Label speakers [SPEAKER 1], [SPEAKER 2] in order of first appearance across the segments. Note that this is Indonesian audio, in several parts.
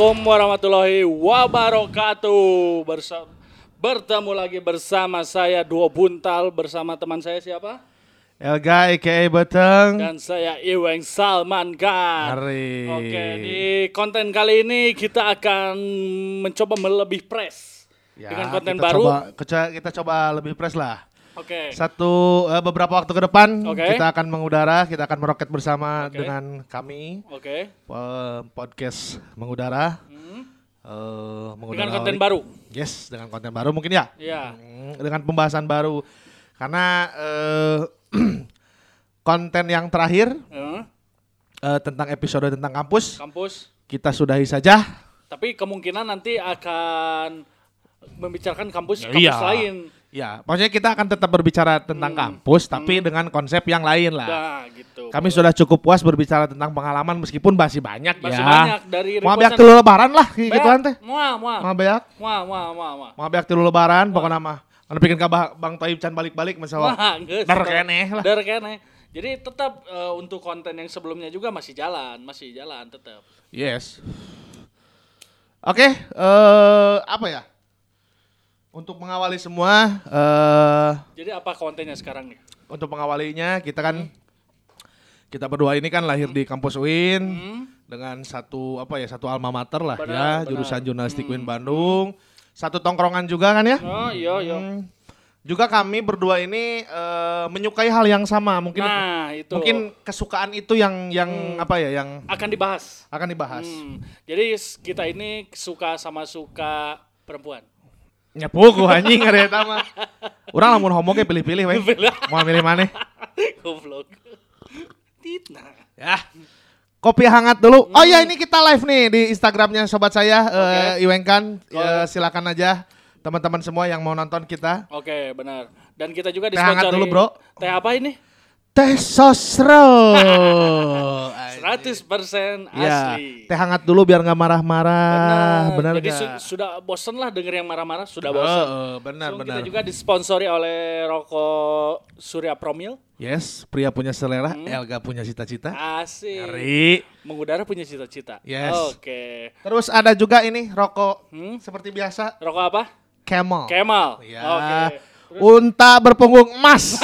[SPEAKER 1] Assalamualaikum warahmatullahi wabarakatuh. Bersa bertemu lagi bersama saya Duo Buntal bersama teman saya siapa?
[SPEAKER 2] Elga aka Beteng.
[SPEAKER 1] Dan saya Iweng Salman Khan.
[SPEAKER 2] Hari.
[SPEAKER 1] Oke, di konten kali ini kita akan mencoba melebih press
[SPEAKER 2] Ya,
[SPEAKER 1] dengan konten
[SPEAKER 2] kita
[SPEAKER 1] baru.
[SPEAKER 2] Coba, kita coba lebih fresh lah.
[SPEAKER 1] Oke.
[SPEAKER 2] Satu eh, beberapa waktu ke depan
[SPEAKER 1] Oke.
[SPEAKER 2] kita akan mengudara, kita akan meroket bersama
[SPEAKER 1] Oke.
[SPEAKER 2] dengan kami
[SPEAKER 1] Oke.
[SPEAKER 2] eh, podcast mengudara.
[SPEAKER 1] Hmm.
[SPEAKER 2] mengudara
[SPEAKER 1] Dengan konten baru.
[SPEAKER 2] Yes, dengan konten baru mungkin ya.
[SPEAKER 1] Ya.
[SPEAKER 2] Hmm, dengan pembahasan baru. Karena eh, konten yang terakhir
[SPEAKER 1] Eh,
[SPEAKER 2] eh, tentang episode tentang kampus
[SPEAKER 1] kampus.
[SPEAKER 2] kita sudahi saja.
[SPEAKER 1] Tapi kemungkinan nanti akan membicarakan kampus
[SPEAKER 2] Ya,
[SPEAKER 1] kampus
[SPEAKER 2] iya.
[SPEAKER 1] lain.
[SPEAKER 2] Ya, maksudnya kita akan tetap berbicara tentang kampus, tapi dengan konsep yang lain lah.
[SPEAKER 1] Nah, gitu.
[SPEAKER 2] Kami sudah cukup puas berbicara tentang pengalaman meskipun masih banyak
[SPEAKER 1] Masih
[SPEAKER 2] ya.
[SPEAKER 1] banyak dari
[SPEAKER 2] Mau beak tilu lebaran lah gituan teh.
[SPEAKER 1] Muah, muah.
[SPEAKER 2] Mau beak,
[SPEAKER 1] Muah, muah, muah, muah.
[SPEAKER 2] mau beak tilu lebaran pokoknya mah. Anu bikin ka Bah- Bang Taib can balik-balik masalah.
[SPEAKER 1] Wah.
[SPEAKER 2] Dar keneh lah.
[SPEAKER 1] Dar keneh. Jadi tetap eh, untuk konten yang sebelumnya juga masih jalan, masih jalan tetap.
[SPEAKER 2] Yes. Oke, eh apa ya? Untuk mengawali semua eh
[SPEAKER 1] Jadi apa kontennya sekarang nih?
[SPEAKER 2] untuk mengawalinya kita kan kita berdua ini kan lahir di kampus UIN
[SPEAKER 1] Hmm?
[SPEAKER 2] dengan satu apa ya satu alma mater lah
[SPEAKER 1] Benar,
[SPEAKER 2] ya
[SPEAKER 1] benar. Hmm.
[SPEAKER 2] jurusan jurnalistik UIN Bandung satu tongkrongan juga kan ya
[SPEAKER 1] Oh, iya, iya.
[SPEAKER 2] Hmm. juga kami berdua ini eh, menyukai hal yang sama mungkin
[SPEAKER 1] Nah, itu
[SPEAKER 2] mungkin kesukaan itu yang yang apa ya yang
[SPEAKER 1] akan dibahas.
[SPEAKER 2] akan dibahas
[SPEAKER 1] Hmm. Jadi kita ini suka sama suka perempuan.
[SPEAKER 2] Nyepuku anjing ada eta mah urang lamun homo pilih-pilih we mau milih mana
[SPEAKER 1] Goblok. Titna.
[SPEAKER 2] ya kopi hangat dulu oh ya ini kita live nih di Instagramnya sobat saya eh, Iwengkan Eh, silakan aja teman-teman semua yang mau nonton kita
[SPEAKER 1] Oke, benar. Dan kita juga
[SPEAKER 2] Teh hangat
[SPEAKER 1] disponsori.
[SPEAKER 2] dulu, bro.
[SPEAKER 1] Teh apa ini?
[SPEAKER 2] Teh sosro
[SPEAKER 1] 100%
[SPEAKER 2] ya
[SPEAKER 1] asli.
[SPEAKER 2] teh hangat dulu biar nggak marah-marah benar
[SPEAKER 1] Jadi
[SPEAKER 2] nggak?
[SPEAKER 1] su- sudah bosen lah denger yang marah-marah, sudah
[SPEAKER 2] Oh,
[SPEAKER 1] bosen.
[SPEAKER 2] oh, benar
[SPEAKER 1] So,
[SPEAKER 2] benar
[SPEAKER 1] Kita juga disponsori oleh rokok Surya Promil.
[SPEAKER 2] yes pria punya selera
[SPEAKER 1] Hmm.
[SPEAKER 2] Elga punya cita-cita
[SPEAKER 1] Asik.
[SPEAKER 2] Ngeri.
[SPEAKER 1] Mengudara punya cita-cita.
[SPEAKER 2] Yes.
[SPEAKER 1] Oke.
[SPEAKER 2] terus ada juga ini rokok
[SPEAKER 1] Hmm?
[SPEAKER 2] seperti biasa
[SPEAKER 1] Rokok apa?
[SPEAKER 2] Camel
[SPEAKER 1] Kemal.
[SPEAKER 2] Ya.
[SPEAKER 1] Oke.
[SPEAKER 2] Unta berpunggung emas.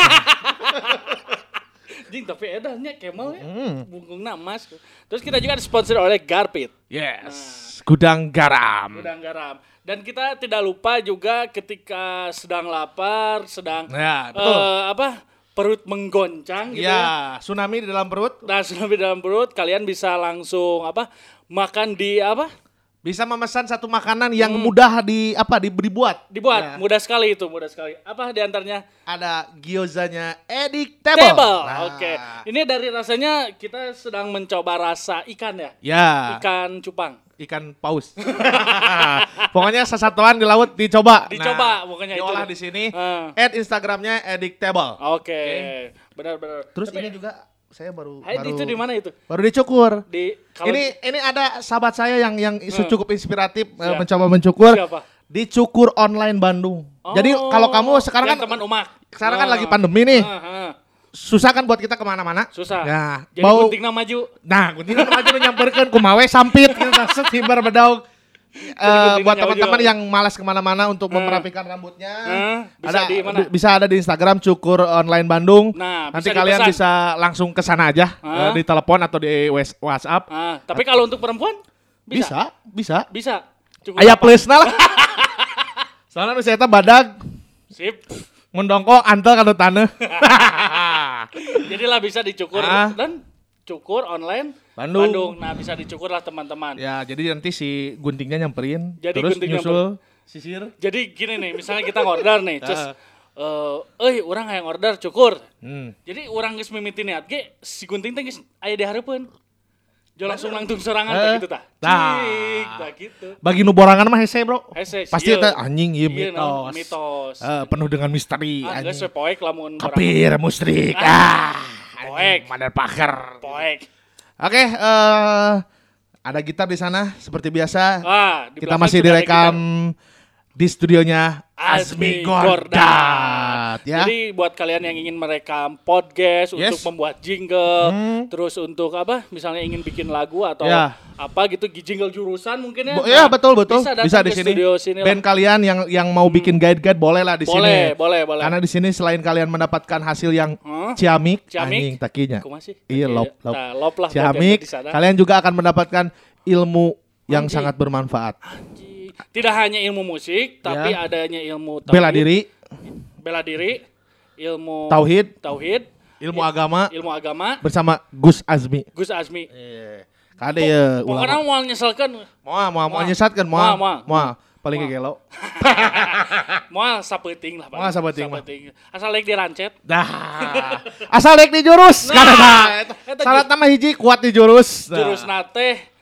[SPEAKER 1] Jing tapi edahnya Kemal ya.
[SPEAKER 2] Hmm.
[SPEAKER 1] Bunggungna emas. Terus kita juga disponsori oleh Garpit.
[SPEAKER 2] yes. Gudang garam.
[SPEAKER 1] Gudang garam. Dan kita tidak lupa juga ketika sedang lapar, sedang
[SPEAKER 2] Ya, betul.
[SPEAKER 1] eh, apa? perut menggoncang gitu ya.
[SPEAKER 2] Ya, tsunami di dalam perut
[SPEAKER 1] Nah, sudah di dalam perut, kalian bisa langsung apa? Makan di apa?
[SPEAKER 2] Bisa memesan satu makanan yang mudah di apa di, dibuat.
[SPEAKER 1] Dibuat.
[SPEAKER 2] Ya.
[SPEAKER 1] Mudah sekali itu, mudah sekali. Apa di antaranya?
[SPEAKER 2] Ada gyozanya Edik Table.
[SPEAKER 1] Table.
[SPEAKER 2] Nah.
[SPEAKER 1] Oke. Ini dari rasanya kita sedang mencoba rasa ikan ya.
[SPEAKER 2] Ya,
[SPEAKER 1] Ikan cupang.
[SPEAKER 2] ikan paus. Pokoknya sesatuan di laut dicoba.
[SPEAKER 1] Dicoba,
[SPEAKER 2] Nah,
[SPEAKER 1] pokoknya itu.
[SPEAKER 2] diolah di sini.
[SPEAKER 1] Ah.
[SPEAKER 2] Add Instagramnya Edik Table.
[SPEAKER 1] Oke. Benar-benar.
[SPEAKER 2] Terus
[SPEAKER 1] Tapi-
[SPEAKER 2] ini juga saya baru
[SPEAKER 1] Hai,
[SPEAKER 2] baru
[SPEAKER 1] itu di mana itu?
[SPEAKER 2] baru dicukur.
[SPEAKER 1] Di kalau
[SPEAKER 2] ini ini ada sahabat saya yang yang cukup inspiratif eh,
[SPEAKER 1] Siap.
[SPEAKER 2] mencoba mencukur
[SPEAKER 1] Siapa?
[SPEAKER 2] dicukur online Bandung. Jadi
[SPEAKER 1] Oh,
[SPEAKER 2] kalau kamu sekarang kan
[SPEAKER 1] teman Umak.
[SPEAKER 2] sekarang kan
[SPEAKER 1] Oh.
[SPEAKER 2] lagi pandemi nih,
[SPEAKER 1] Ah, ah.
[SPEAKER 2] susah kan buat kita ke mana-mana.
[SPEAKER 1] Susah.
[SPEAKER 2] Ya,
[SPEAKER 1] Jadi
[SPEAKER 2] bau.
[SPEAKER 1] guntingna maju.
[SPEAKER 2] Nah, gunting maju nu nyamperkeun kumawe sampit gitu maksud himbar bedaug. Eh,
[SPEAKER 1] guntingnya
[SPEAKER 2] buat teman-teman yang malas ke mana-mana untuk memerapikan rambutnya,
[SPEAKER 1] Ah, bisa
[SPEAKER 2] ada
[SPEAKER 1] di mana?
[SPEAKER 2] bi- bisa ada di Instagram cukur online Bandung.
[SPEAKER 1] Nah,
[SPEAKER 2] Nanti
[SPEAKER 1] bisa
[SPEAKER 2] kalian
[SPEAKER 1] dipesan.
[SPEAKER 2] bisa langsung ke sana aja eh, di telepon atau di WhatsApp.
[SPEAKER 1] Ah, tapi kalau untuk perempuan
[SPEAKER 2] Bisa, bisa.
[SPEAKER 1] Bisa. Cukup
[SPEAKER 2] Aya
[SPEAKER 1] apa?
[SPEAKER 2] plusna lah. Soalnya nu saya teh badag
[SPEAKER 1] Sip.
[SPEAKER 2] mendongkok antel kanu taneuh.
[SPEAKER 1] Jadilah bisa dicukur
[SPEAKER 2] Ah.
[SPEAKER 1] dan cukur online
[SPEAKER 2] Bandung.
[SPEAKER 1] Nah, bisa dicukur lah teman-teman.
[SPEAKER 2] ya, jadi nanti si guntingnya nyamperin,
[SPEAKER 1] Jadi
[SPEAKER 2] terus
[SPEAKER 1] gunting
[SPEAKER 2] nyusul sisir.
[SPEAKER 1] Jadi gini nih, misalnya kita ngorder nih, terus
[SPEAKER 2] Ah.
[SPEAKER 1] eh euy urang hayang order cukur.
[SPEAKER 2] Hmm.
[SPEAKER 1] Jadi orang geus mimiti niat ge si gunting teh geus aya di hareupeun. Jo langsung langsung sorangan
[SPEAKER 2] Eh.
[SPEAKER 1] gitu tah.
[SPEAKER 2] Tah.
[SPEAKER 1] Cik, tah gitu.
[SPEAKER 2] Bagi nu borangan mah hese, Bro.
[SPEAKER 1] Hese,
[SPEAKER 2] Pasti
[SPEAKER 1] iya.
[SPEAKER 2] eta anjing ieu
[SPEAKER 1] Iya, naon,
[SPEAKER 2] mitos.
[SPEAKER 1] mitos.
[SPEAKER 2] Eh, penuh dengan misteri
[SPEAKER 1] Ah, geus
[SPEAKER 2] anjing.
[SPEAKER 1] poek lamun
[SPEAKER 2] Kapir musrik.
[SPEAKER 1] Ah,
[SPEAKER 2] Ah.
[SPEAKER 1] poek.
[SPEAKER 2] Motherfucker.
[SPEAKER 1] Poek.
[SPEAKER 2] Oke, eh ada gitar di sana seperti biasa.
[SPEAKER 1] Ah, di
[SPEAKER 2] Kita masih direkam di studionya
[SPEAKER 1] Azmi Gordat.
[SPEAKER 2] Ya.
[SPEAKER 1] Jadi buat kalian yang ingin merekam podcast
[SPEAKER 2] Yes.
[SPEAKER 1] untuk membuat jingle,
[SPEAKER 2] Hmm.
[SPEAKER 1] terus untuk apa? Misalnya ingin bikin lagu atau
[SPEAKER 2] Ya.
[SPEAKER 1] apa gitu jingle jurusan mungkin ya.
[SPEAKER 2] Bo- ya
[SPEAKER 1] Nah,
[SPEAKER 2] betul betul
[SPEAKER 1] Bisa,
[SPEAKER 2] bisa, di sini.
[SPEAKER 1] sini lah.
[SPEAKER 2] Band kalian yang yang mau bikin guide-guide boleh lah di
[SPEAKER 1] Boleh,
[SPEAKER 2] sini.
[SPEAKER 1] boleh, boleh.
[SPEAKER 2] Karena di sini selain kalian mendapatkan hasil yang
[SPEAKER 1] Hah?
[SPEAKER 2] ciamik,
[SPEAKER 1] Ciamik?
[SPEAKER 2] anjing takinya. Iya, lop, lop.
[SPEAKER 1] Nah, lop lah
[SPEAKER 2] Ciamik, kalian juga akan mendapatkan ilmu yang
[SPEAKER 1] Anjing.
[SPEAKER 2] sangat bermanfaat.
[SPEAKER 1] Anjing. Tidak hanya ilmu musik, tapi
[SPEAKER 2] Ya.
[SPEAKER 1] adanya ilmu
[SPEAKER 2] Bela diri,
[SPEAKER 1] bela diri, ilmu
[SPEAKER 2] tauhid,
[SPEAKER 1] tauhid,
[SPEAKER 2] ilmu agama
[SPEAKER 1] ilmu agama,
[SPEAKER 2] bersama Gus Azmi.
[SPEAKER 1] Gus Azmi.
[SPEAKER 2] Kade ya
[SPEAKER 1] Pokoknya
[SPEAKER 2] ulama.
[SPEAKER 1] mau nyeselkan,
[SPEAKER 2] Mau mau mau
[SPEAKER 1] Moal.
[SPEAKER 2] nyesatkan mau.
[SPEAKER 1] Moal, moal.
[SPEAKER 2] Mau paling
[SPEAKER 1] Moal.
[SPEAKER 2] gelo.
[SPEAKER 1] mau sapeting lah.
[SPEAKER 2] Moal sapeting mah.
[SPEAKER 1] Asal like dirancet.
[SPEAKER 2] Dah. Asal dek di jurus.
[SPEAKER 1] Nah,
[SPEAKER 2] Karena salah nama hiji kuat di jurus. Nah.
[SPEAKER 1] Jurus nate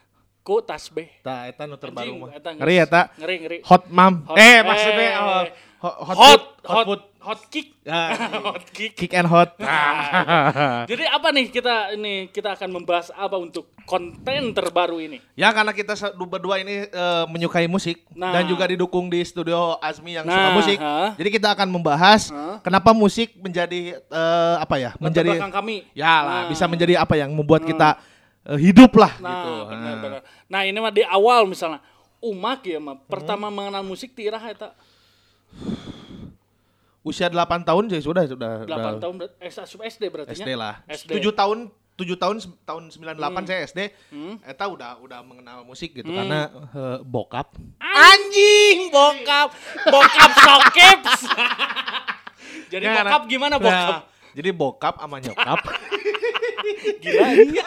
[SPEAKER 1] ku tasbih.
[SPEAKER 2] Tah eta nu terbaru mah. Ngeri eta.
[SPEAKER 1] Ngeri ngeri.
[SPEAKER 2] Hot mam.
[SPEAKER 1] Hot-
[SPEAKER 2] eh
[SPEAKER 1] eh,
[SPEAKER 2] maksudnya oh, hot, hot,
[SPEAKER 1] Hot
[SPEAKER 2] food,
[SPEAKER 1] hot
[SPEAKER 2] food.
[SPEAKER 1] hot kick.
[SPEAKER 2] Ah,
[SPEAKER 1] hot kick.
[SPEAKER 2] kick and hot.
[SPEAKER 1] Jadi apa nih kita ini kita akan membahas apa untuk konten terbaru ini?
[SPEAKER 2] ya karena kita berdua ini eh, menyukai musik
[SPEAKER 1] Nah.
[SPEAKER 2] dan juga didukung di studio Azmi yang suka
[SPEAKER 1] Nah,
[SPEAKER 2] musik.
[SPEAKER 1] ha.
[SPEAKER 2] Jadi kita akan membahas
[SPEAKER 1] Ha.
[SPEAKER 2] kenapa musik menjadi eh, apa ya?
[SPEAKER 1] Latar
[SPEAKER 2] Menjadi
[SPEAKER 1] kami.
[SPEAKER 2] ya lah
[SPEAKER 1] Nah.
[SPEAKER 2] bisa menjadi apa yang membuat kita eh, hidup lah
[SPEAKER 1] Nah,
[SPEAKER 2] gitu.
[SPEAKER 1] benar,
[SPEAKER 2] Nah.
[SPEAKER 1] benar. Nah, ini mah di awal misalnya umak ya mah pertama
[SPEAKER 2] Hmm.
[SPEAKER 1] mengenal musik tirah eta
[SPEAKER 2] Usia 8 tahun sih sudah sudah
[SPEAKER 1] 8
[SPEAKER 2] sudah
[SPEAKER 1] tahun eh, SD berarti
[SPEAKER 2] SD lah.
[SPEAKER 1] SD.
[SPEAKER 2] 7 tahun 7 tahun tahun 98 saya SD.
[SPEAKER 1] Hmm.
[SPEAKER 2] Eta udah udah mengenal musik gitu karena eh, bokap.
[SPEAKER 1] Anjing, bokap, bokap sokeps. Jadi
[SPEAKER 2] Ya,
[SPEAKER 1] bokap
[SPEAKER 2] nah.
[SPEAKER 1] gimana
[SPEAKER 2] Nah,
[SPEAKER 1] bokap?
[SPEAKER 2] jadi bokap sama nyokap.
[SPEAKER 1] Gila ini.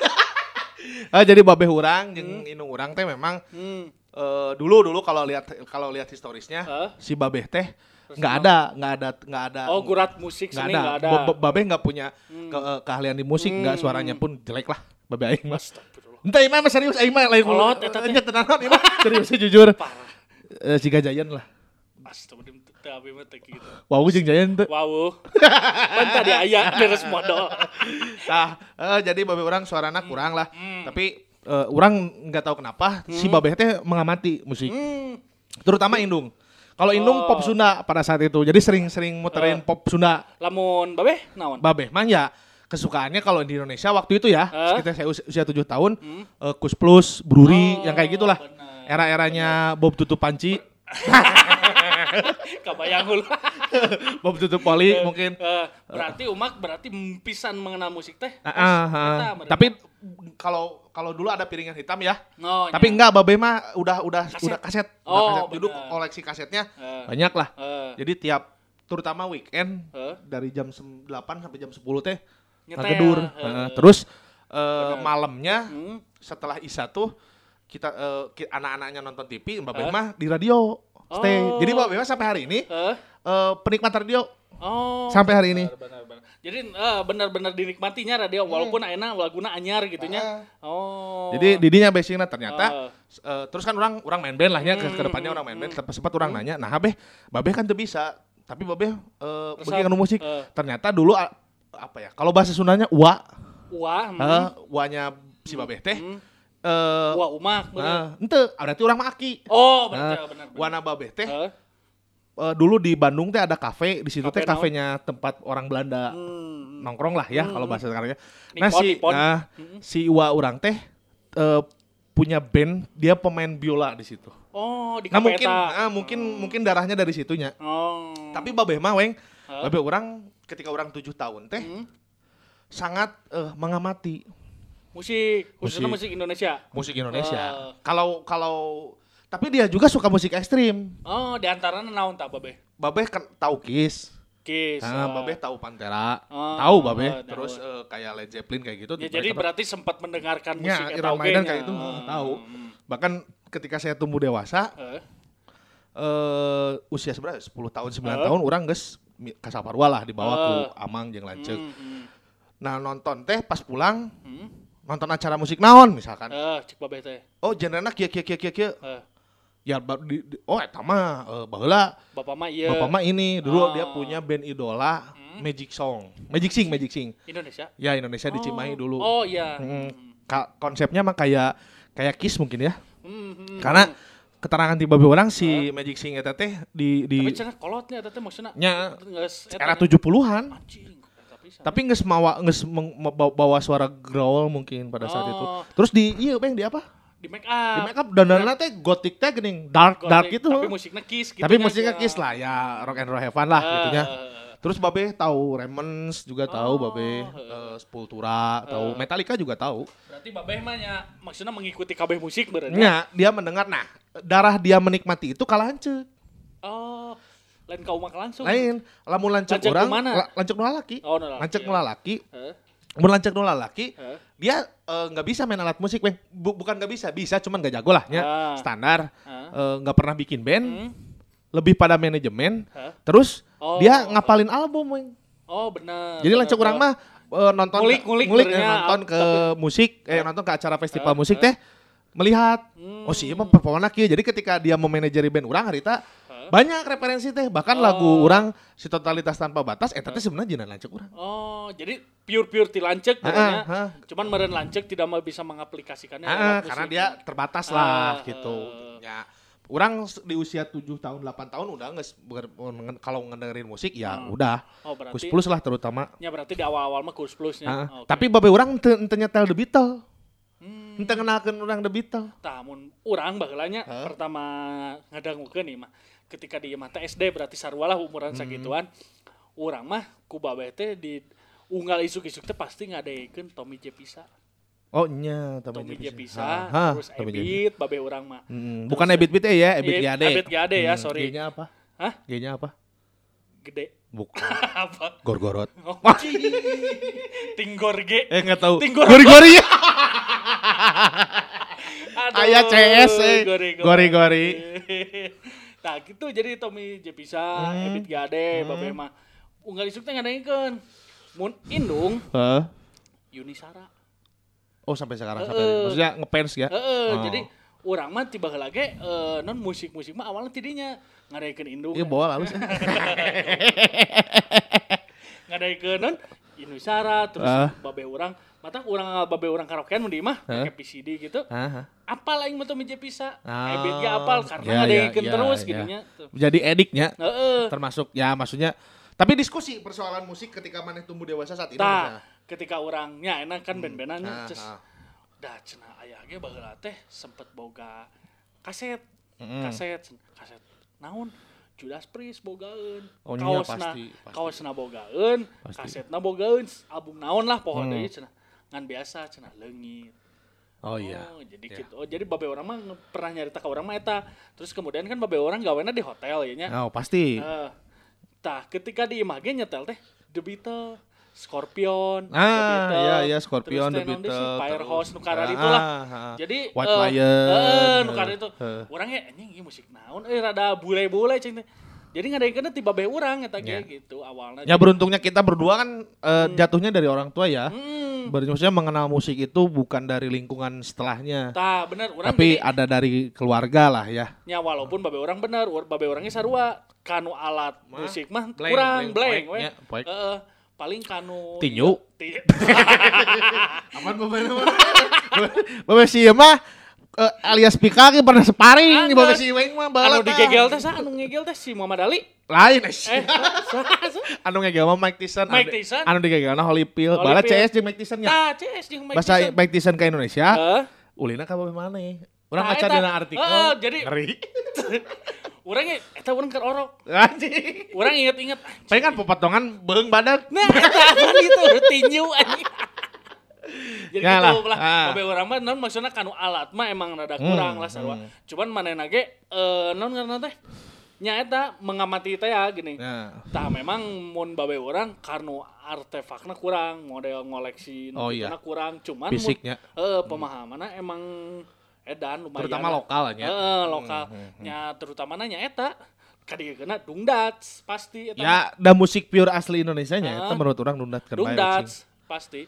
[SPEAKER 2] Ah, jadi babeh urang jeung indung urang teh memang
[SPEAKER 1] Hmm.
[SPEAKER 2] eh, dulu dulu kalau lihat kalau lihat historisnya
[SPEAKER 1] Hah?
[SPEAKER 2] si babeh teh nggak ada nggak ada nggak ada
[SPEAKER 1] Oh, gurat musik
[SPEAKER 2] nggak ada.
[SPEAKER 1] enggak ada.
[SPEAKER 2] Ba- ba- babeh nggak punya ke- eh, keahlian di musik nggak
[SPEAKER 1] Hmm.
[SPEAKER 2] suaranya pun jelek lah babeh aing
[SPEAKER 1] Astagfirullah.
[SPEAKER 2] Entah imah mah serius aing mah lain
[SPEAKER 1] Kolot, eta teh.
[SPEAKER 2] Nya tenanan serius jujur.
[SPEAKER 1] Parah.
[SPEAKER 2] Eh, si Gajayan lah.
[SPEAKER 1] Astagfirullah. Teu abi mah teu kitu.
[SPEAKER 2] Wow jeung Jayan teh.
[SPEAKER 1] Wow. Pan tadi aya beres modal.
[SPEAKER 2] Nah, eh, jadi babeh orang suarana kurang lah.
[SPEAKER 1] Hmm.
[SPEAKER 2] Tapi eh, orang nggak tahu kenapa si babeh teh mengamati musik.
[SPEAKER 1] Hmm.
[SPEAKER 2] Terutama Indung. Kalau Indung
[SPEAKER 1] Oh.
[SPEAKER 2] pop Sunda pada saat itu. Jadi sering-sering muterin
[SPEAKER 1] Eh.
[SPEAKER 2] pop Sunda.
[SPEAKER 1] Lamun babeh naon?
[SPEAKER 2] Babeh mah ya kesukaannya kalau di Indonesia waktu itu ya,
[SPEAKER 1] Eh.
[SPEAKER 2] sekitar saya us- usia 7 tahun,
[SPEAKER 1] Hmm.
[SPEAKER 2] eh, Kus Plus, Bruri,
[SPEAKER 1] Oh,
[SPEAKER 2] yang kayak gitulah. Era-eranya Bob Tutup Panci,
[SPEAKER 1] Kabayang.
[SPEAKER 2] Bob Tutup Poli mungkin.
[SPEAKER 1] Eh, berarti umak berarti pisan mengenal musik teh. Eta bener.
[SPEAKER 2] Tapi kalau kalau dulu ada piringan hitam ya.
[SPEAKER 1] No,
[SPEAKER 2] Tapi
[SPEAKER 1] nya.
[SPEAKER 2] enggak Babe mah udah udah
[SPEAKER 1] Kaset.
[SPEAKER 2] udah kaset.
[SPEAKER 1] Oh,
[SPEAKER 2] udah kaset. Dulu koleksi kasetnya
[SPEAKER 1] Eh,
[SPEAKER 2] banyak lah.
[SPEAKER 1] eh,
[SPEAKER 2] Jadi tiap terutama weekend
[SPEAKER 1] eh,
[SPEAKER 2] dari jam 8 sampai jam 10 teh ngegedur.
[SPEAKER 1] eh.
[SPEAKER 2] Heeh. Terus eh,
[SPEAKER 1] Benar.
[SPEAKER 2] malamnya
[SPEAKER 1] hmm,
[SPEAKER 2] setelah Isya tuh kita eh, ki- anak-anaknya nonton TV, Mbak
[SPEAKER 1] Eh.
[SPEAKER 2] Bema di radio stay.
[SPEAKER 1] Oh.
[SPEAKER 2] Jadi Mbak Bema sampai hari ini
[SPEAKER 1] eh,
[SPEAKER 2] eh, penikmat radio
[SPEAKER 1] oh.
[SPEAKER 2] sampai hari ini.
[SPEAKER 1] Benar, benar, benar. Jadi eh, benar-benar dinikmatinya radio walaupun ayeuna laguna anyar gitunya.
[SPEAKER 2] Ah.
[SPEAKER 1] Oh.
[SPEAKER 2] Jadi didinya basicnya ternyata
[SPEAKER 1] Oh.
[SPEAKER 2] eh, terus kan orang orang main band lah ya ke,
[SPEAKER 1] Hmm,
[SPEAKER 2] ke depannya
[SPEAKER 1] hmm,
[SPEAKER 2] orang main band
[SPEAKER 1] hmm.
[SPEAKER 2] sempat orang nanya nah Babeh Babeh kan tuh bisa tapi Babeh eh
[SPEAKER 1] Resep,
[SPEAKER 2] bagi anu musik
[SPEAKER 1] eh.
[SPEAKER 2] ternyata dulu apa ya kalau bahasa Sundanya wa
[SPEAKER 1] Wah, hmm.
[SPEAKER 2] eh, wanya si Babeh teh
[SPEAKER 1] hmm.
[SPEAKER 2] Eh
[SPEAKER 1] Wah, umak bener.
[SPEAKER 2] nah, ente berarti orang mah aki
[SPEAKER 1] Oh,
[SPEAKER 2] Nah,
[SPEAKER 1] benar, benar. benar.
[SPEAKER 2] wana Babeh teh
[SPEAKER 1] Eh,
[SPEAKER 2] eh, dulu di Bandung teh ada kafe di situ teh
[SPEAKER 1] Kafe
[SPEAKER 2] kafenya tempat orang Belanda
[SPEAKER 1] hmm.
[SPEAKER 2] nongkrong lah ya
[SPEAKER 1] Hmm.
[SPEAKER 2] kalau bahasa sekarangnya nah si
[SPEAKER 1] Nippon.
[SPEAKER 2] nah,
[SPEAKER 1] Hmm.
[SPEAKER 2] si Iwa orang teh eh, punya band dia pemain biola di situ
[SPEAKER 1] Oh, di
[SPEAKER 2] Nah mungkin ah, mungkin mungkin darahnya dari situnya.
[SPEAKER 1] Oh.
[SPEAKER 2] Tapi babeh mah weng,
[SPEAKER 1] Hah?
[SPEAKER 2] babeh orang ketika orang tujuh tahun teh
[SPEAKER 1] Hmm.
[SPEAKER 2] sangat eh, mengamati
[SPEAKER 1] musik, khususnya
[SPEAKER 2] Musik.
[SPEAKER 1] musik Indonesia.
[SPEAKER 2] musik Indonesia.
[SPEAKER 1] Ah.
[SPEAKER 2] Kalau kalau tapi dia juga suka musik ekstrim.
[SPEAKER 1] Oh, di antaranya naon tak babe?
[SPEAKER 2] Babeh kan tahu Kiss,
[SPEAKER 1] Kiss.
[SPEAKER 2] nah,
[SPEAKER 1] ah.
[SPEAKER 2] babeh tahu Pantera,
[SPEAKER 1] Oh,
[SPEAKER 2] tahu babeh.
[SPEAKER 1] oh, tahu.
[SPEAKER 2] Terus eh, kayak Led Zeppelin kayak gitu.
[SPEAKER 1] Ya, jadi berarti sempat mendengarkan
[SPEAKER 2] Ya,
[SPEAKER 1] musik
[SPEAKER 2] Iron
[SPEAKER 1] eta
[SPEAKER 2] Maiden kayak itu,
[SPEAKER 1] Oh.
[SPEAKER 2] tahu. bahkan ketika saya tumbuh dewasa,
[SPEAKER 1] Eh,
[SPEAKER 2] eh usia seberapa? 10 tahun, 9
[SPEAKER 1] Eh.
[SPEAKER 2] tahun orang geus mi- kasaparua lah dibawa
[SPEAKER 1] Eh.
[SPEAKER 2] ku Amang jeung Lanceuk.
[SPEAKER 1] hmm, hmm,
[SPEAKER 2] Nah nonton teh pas pulang
[SPEAKER 1] hmm.
[SPEAKER 2] Nonton acara musik naon misalkan.
[SPEAKER 1] Eh, cek babe teh.
[SPEAKER 2] Oh genrena kieu kieu kieu kieu kieu.
[SPEAKER 1] Eh,
[SPEAKER 2] Ya ba- di, di- oh eta mah eh, baheula
[SPEAKER 1] Bapak mah iya.
[SPEAKER 2] bapak mah ini dulu
[SPEAKER 1] Ah.
[SPEAKER 2] dia punya band idola
[SPEAKER 1] Hmm.
[SPEAKER 2] Magic Song. Magic Sing, Magic Sing.
[SPEAKER 1] Indonesia.
[SPEAKER 2] Ya Indonesia di Cimahi
[SPEAKER 1] Oh.
[SPEAKER 2] dulu.
[SPEAKER 1] Oh iya.
[SPEAKER 2] Hmm,
[SPEAKER 1] Hmm,
[SPEAKER 2] ka- konsepnya mah kayak kayak Kiss mungkin ya.
[SPEAKER 1] hmm, hmm,
[SPEAKER 2] Karena keterangan tiba orang si Magic Sing eta teh di di
[SPEAKER 1] Tapi cenah kolotnya eta teh maksudna.
[SPEAKER 2] nya era
[SPEAKER 1] nya.
[SPEAKER 2] 70-an.
[SPEAKER 1] Anjing.
[SPEAKER 2] Tapi nggak mawa nggak bawa, suara growl mungkin pada saat itu.
[SPEAKER 1] Oh.
[SPEAKER 2] Terus di iya bang di apa?
[SPEAKER 1] di make up.
[SPEAKER 2] Di make up dandannya teh gothic teh geuning dark dark
[SPEAKER 1] Gothic,
[SPEAKER 2] gitu.
[SPEAKER 1] Tapi musiknya kiss gitu.
[SPEAKER 2] Tapi
[SPEAKER 1] nya
[SPEAKER 2] musiknya
[SPEAKER 1] aja.
[SPEAKER 2] kiss lah ya rock and roll heaven lah
[SPEAKER 1] Eh,
[SPEAKER 2] gitunya.
[SPEAKER 1] eh,
[SPEAKER 2] Terus Babe tahu Remens juga tahu
[SPEAKER 1] Oh,
[SPEAKER 2] Babe, eh, Sepultura tahu, Metallica juga tahu.
[SPEAKER 1] Berarti babeh mah nya maksudnya mengikuti kabeh musik berarti.
[SPEAKER 2] Nya dia mendengar nah darah dia menikmati itu kalancek.
[SPEAKER 1] Oh, lain kau mah langsung.
[SPEAKER 2] Lain, lamun lancek
[SPEAKER 1] Lancek
[SPEAKER 2] orang,
[SPEAKER 1] ke mana?
[SPEAKER 2] la- lancek nu lalaki.
[SPEAKER 1] Oh,
[SPEAKER 2] Lancek
[SPEAKER 1] ya.
[SPEAKER 2] mun lancek nu lalaki,
[SPEAKER 1] Heeh.
[SPEAKER 2] dia eh, nggak bisa main alat musik, bukan nggak bisa, bisa cuman gak jago lah nya.
[SPEAKER 1] Ah.
[SPEAKER 2] Standar, eh, nggak pernah bikin band,
[SPEAKER 1] Hmm.
[SPEAKER 2] lebih pada manajemen. Terus
[SPEAKER 1] Oh.
[SPEAKER 2] dia ngapalin album.
[SPEAKER 1] Oh, benar.
[SPEAKER 2] Jadi lancek orang mah eh, nonton
[SPEAKER 1] Ngulik- ngulik
[SPEAKER 2] eh, nonton ke musik eh nonton ke acara festival musik teh melihat
[SPEAKER 1] Hmm.
[SPEAKER 2] oh sih emang performa kieu. Jadi ketika dia memanajeri band urang harita? Banyak referensi teh bahkan
[SPEAKER 1] Oh.
[SPEAKER 2] lagu orang si totalitas tanpa batas eta teh sebenarnya jenengan lancek urang.
[SPEAKER 1] Oh, jadi pure-pure ti lancek
[SPEAKER 2] Ah, ah.
[SPEAKER 1] Cuman meren lancek tidak mau bisa mengaplikasikannya
[SPEAKER 2] Ah, karena dia terbatas
[SPEAKER 1] Ah,
[SPEAKER 2] lah gitu. Ya Orang di usia 7 tahun 8 tahun udah nges, kalau ngedengerin musik ya
[SPEAKER 1] Hmm.
[SPEAKER 2] udah.
[SPEAKER 1] Oh, berarti
[SPEAKER 2] Kus plus lah terutama.
[SPEAKER 1] Ya berarti di awal-awal mah kurs plusnya.
[SPEAKER 2] Ah,
[SPEAKER 1] Oke.
[SPEAKER 2] Tapi babe orang nyetel The Beatles.
[SPEAKER 1] Hmm.
[SPEAKER 2] Ente kenalkeun orang The Beatles.
[SPEAKER 1] Tah mun urang baheulanya
[SPEAKER 2] Hah?
[SPEAKER 1] pertama ngadangukeun nih mah ketika di mata SD berarti sarua lah umuran
[SPEAKER 2] Hmm.
[SPEAKER 1] sagituan. Urang mah ku babeh teh di unggal isuk-isuk teh pasti ngadaikeun Tommy Jepisa.
[SPEAKER 2] Oh nya
[SPEAKER 1] Tommy
[SPEAKER 2] Jepisa.
[SPEAKER 1] Jepisa,
[SPEAKER 2] Ha,
[SPEAKER 1] terus
[SPEAKER 2] Tommy Jepisa.
[SPEAKER 1] Ebit, babeh urang mah.
[SPEAKER 2] Hmm, bukan Ebit Bit ya, Ebit Gade.
[SPEAKER 1] Ebit Gade ya,
[SPEAKER 2] Hmm,
[SPEAKER 1] sorry.
[SPEAKER 2] G-nya apa?
[SPEAKER 1] Hah?
[SPEAKER 2] G-nya apa?
[SPEAKER 1] Gede.
[SPEAKER 2] Bukan.
[SPEAKER 1] Apa?
[SPEAKER 2] Gorgorot.
[SPEAKER 1] Oh, Tinggorge.
[SPEAKER 2] Eh enggak tahu. Gori-gori.
[SPEAKER 1] Aduh,
[SPEAKER 2] Aya CS, eh.
[SPEAKER 1] gori-gori. Nah gitu jadi Tommy Jepisa,
[SPEAKER 2] Hmm.
[SPEAKER 1] Ebit Gade, Babe mah unggal isuk teh ngadaikeun. Mun indung
[SPEAKER 2] Heeh.
[SPEAKER 1] Yunisara.
[SPEAKER 2] Oh sampai sekarang
[SPEAKER 1] Heeh.
[SPEAKER 2] sampai maksudnya ngefans ya.
[SPEAKER 1] Heeh,
[SPEAKER 2] Oh.
[SPEAKER 1] jadi urang mah tiba lagi eh, non musik-musik mah awalnya tidinya ngadaikeun indung.
[SPEAKER 2] Iya bawa halus.
[SPEAKER 1] ngadaikeun non Yunusara terus
[SPEAKER 2] Ah.
[SPEAKER 1] babe urang mata urang babe urang karaokean mun di mah
[SPEAKER 2] Hah?
[SPEAKER 1] pakai PCD gitu.
[SPEAKER 2] Hah?
[SPEAKER 1] Apal aing mah Tommy Jepisa.
[SPEAKER 2] Ah.
[SPEAKER 1] Ebit ge apal karena
[SPEAKER 2] Ya,
[SPEAKER 1] ngadaikeun
[SPEAKER 2] ya,
[SPEAKER 1] terus
[SPEAKER 2] ya,
[SPEAKER 1] gitu
[SPEAKER 2] ya.
[SPEAKER 1] nya. Tuh.
[SPEAKER 2] Jadi ediknya
[SPEAKER 1] Heeh.
[SPEAKER 2] termasuk ya maksudnya tapi diskusi persoalan musik ketika maneh tumbuh dewasa saat ini.
[SPEAKER 1] Tah, ketika orangnya enak kan band-bandannya
[SPEAKER 2] Ah,
[SPEAKER 1] terus
[SPEAKER 2] ah.
[SPEAKER 1] dah cenah aya ge baheula teh sempet boga kaset.
[SPEAKER 2] Mm.
[SPEAKER 1] Kaset, kaset. Naon? Judas Priest bogaeun.
[SPEAKER 2] Oh, iya, pasti, pasti.
[SPEAKER 1] kaosna bogaeun,
[SPEAKER 2] Pasti.
[SPEAKER 1] kasetna bogaeun, album naon lah pohon
[SPEAKER 2] Hmm.
[SPEAKER 1] cenah. Ngan biasa cenah leungit.
[SPEAKER 2] Oh iya.
[SPEAKER 1] Oh, jadi
[SPEAKER 2] Iya.
[SPEAKER 1] gitu. Oh, jadi babe orang mah pernah nyarita ka orang mah eta. Terus kemudian kan babe orang gawena di hotel ya nya.
[SPEAKER 2] Oh pasti.
[SPEAKER 1] Eh, tah ketika di imah ge nyetel teh The Beatles, Scorpion, The
[SPEAKER 2] Ah,
[SPEAKER 1] Beatles,
[SPEAKER 2] iya iya Scorpion
[SPEAKER 1] terus
[SPEAKER 2] The Beatles.
[SPEAKER 1] Firehose nu karar
[SPEAKER 2] Ah,
[SPEAKER 1] itu lah.
[SPEAKER 2] ah, ah.
[SPEAKER 1] Jadi
[SPEAKER 2] White
[SPEAKER 1] eh,
[SPEAKER 2] Lion.
[SPEAKER 1] eh, nu karar itu.
[SPEAKER 2] Heeh.
[SPEAKER 1] Urang ge anjing ieu musik naon eh rada bule-bule cing. Jadi ngadaikeun ti babe urang eta ge
[SPEAKER 2] Ya.
[SPEAKER 1] gitu awalnya.
[SPEAKER 2] Ya beruntungnya kita berdua kan eh, jatuhnya dari orang tua ya.
[SPEAKER 1] Hmm.
[SPEAKER 2] Maksudnya mengenal musik itu bukan dari lingkungan setelahnya,
[SPEAKER 1] Tah bener urang
[SPEAKER 2] tapi
[SPEAKER 1] jadi
[SPEAKER 2] ada dari keluarga lah ya.
[SPEAKER 1] nya walaupun babe orang bener, ur- babe orangnya sarua kanu alat musik mah
[SPEAKER 2] blank,
[SPEAKER 1] kurang
[SPEAKER 2] blank,
[SPEAKER 1] blank. Heeh, paling kanu
[SPEAKER 2] Tinju.
[SPEAKER 1] Ti-
[SPEAKER 2] Aman bapak Bapak si mah eh, alias Pika ge pernah sparring di bapak si Weng mah
[SPEAKER 1] anu
[SPEAKER 2] bala
[SPEAKER 1] digegel teh sa anu ngegel teh si Muhammad Ali.
[SPEAKER 2] Lain eh.
[SPEAKER 1] Eh,
[SPEAKER 2] anu ngegel mah Mike Tyson.
[SPEAKER 1] Mike
[SPEAKER 2] anu-
[SPEAKER 1] Tyson?
[SPEAKER 2] Anu Holyfield. Bala
[SPEAKER 1] Holyfield.
[SPEAKER 2] CS jeung Mike Tyson nya.
[SPEAKER 1] Tah, CS jeung Mike
[SPEAKER 2] Bahasa
[SPEAKER 1] Tyson.
[SPEAKER 2] Mike Tyson ke Indonesia.
[SPEAKER 1] Heeh.
[SPEAKER 2] Ulina ka bapak mana? Urang
[SPEAKER 1] Nah, eta.
[SPEAKER 2] dina artikel.
[SPEAKER 1] Heeh, jadi-
[SPEAKER 2] ngeri.
[SPEAKER 1] Urang ge eta urang keur orok.
[SPEAKER 2] Anjing.
[SPEAKER 1] Urang inget-inget.
[SPEAKER 2] Paling kan potongan beung badak.
[SPEAKER 1] Nah, eta apa itu tinju anjing. Jadi
[SPEAKER 2] Ya
[SPEAKER 1] gitu
[SPEAKER 2] lah. Ah.
[SPEAKER 1] Urang mah non maksudna kanu alat mah emang rada kurang
[SPEAKER 2] Hmm,
[SPEAKER 1] lah sarua.
[SPEAKER 2] hmm.
[SPEAKER 1] Cuman manehna ge eh non karena teh nya eta mengamati teh ya gini.
[SPEAKER 2] Nah,
[SPEAKER 1] Tah memang mun babe orang karena artefaknya kurang, model ngoleksi
[SPEAKER 2] Oh, iya.
[SPEAKER 1] kurang, cuman mun-
[SPEAKER 2] fisiknya.
[SPEAKER 1] eh pemahamannya emang edan lumayan.
[SPEAKER 2] Terutama lokal lah, nya.
[SPEAKER 1] Heeh, lokal.
[SPEAKER 2] Hmm, hmm, hmm.
[SPEAKER 1] Terutama nya eta kadigeuna dungdats pasti eta.
[SPEAKER 2] Ya, da musik pure asli Indonesia nya
[SPEAKER 1] Ah.
[SPEAKER 2] eta menurut orang bae, cing.
[SPEAKER 1] dungdats pasti.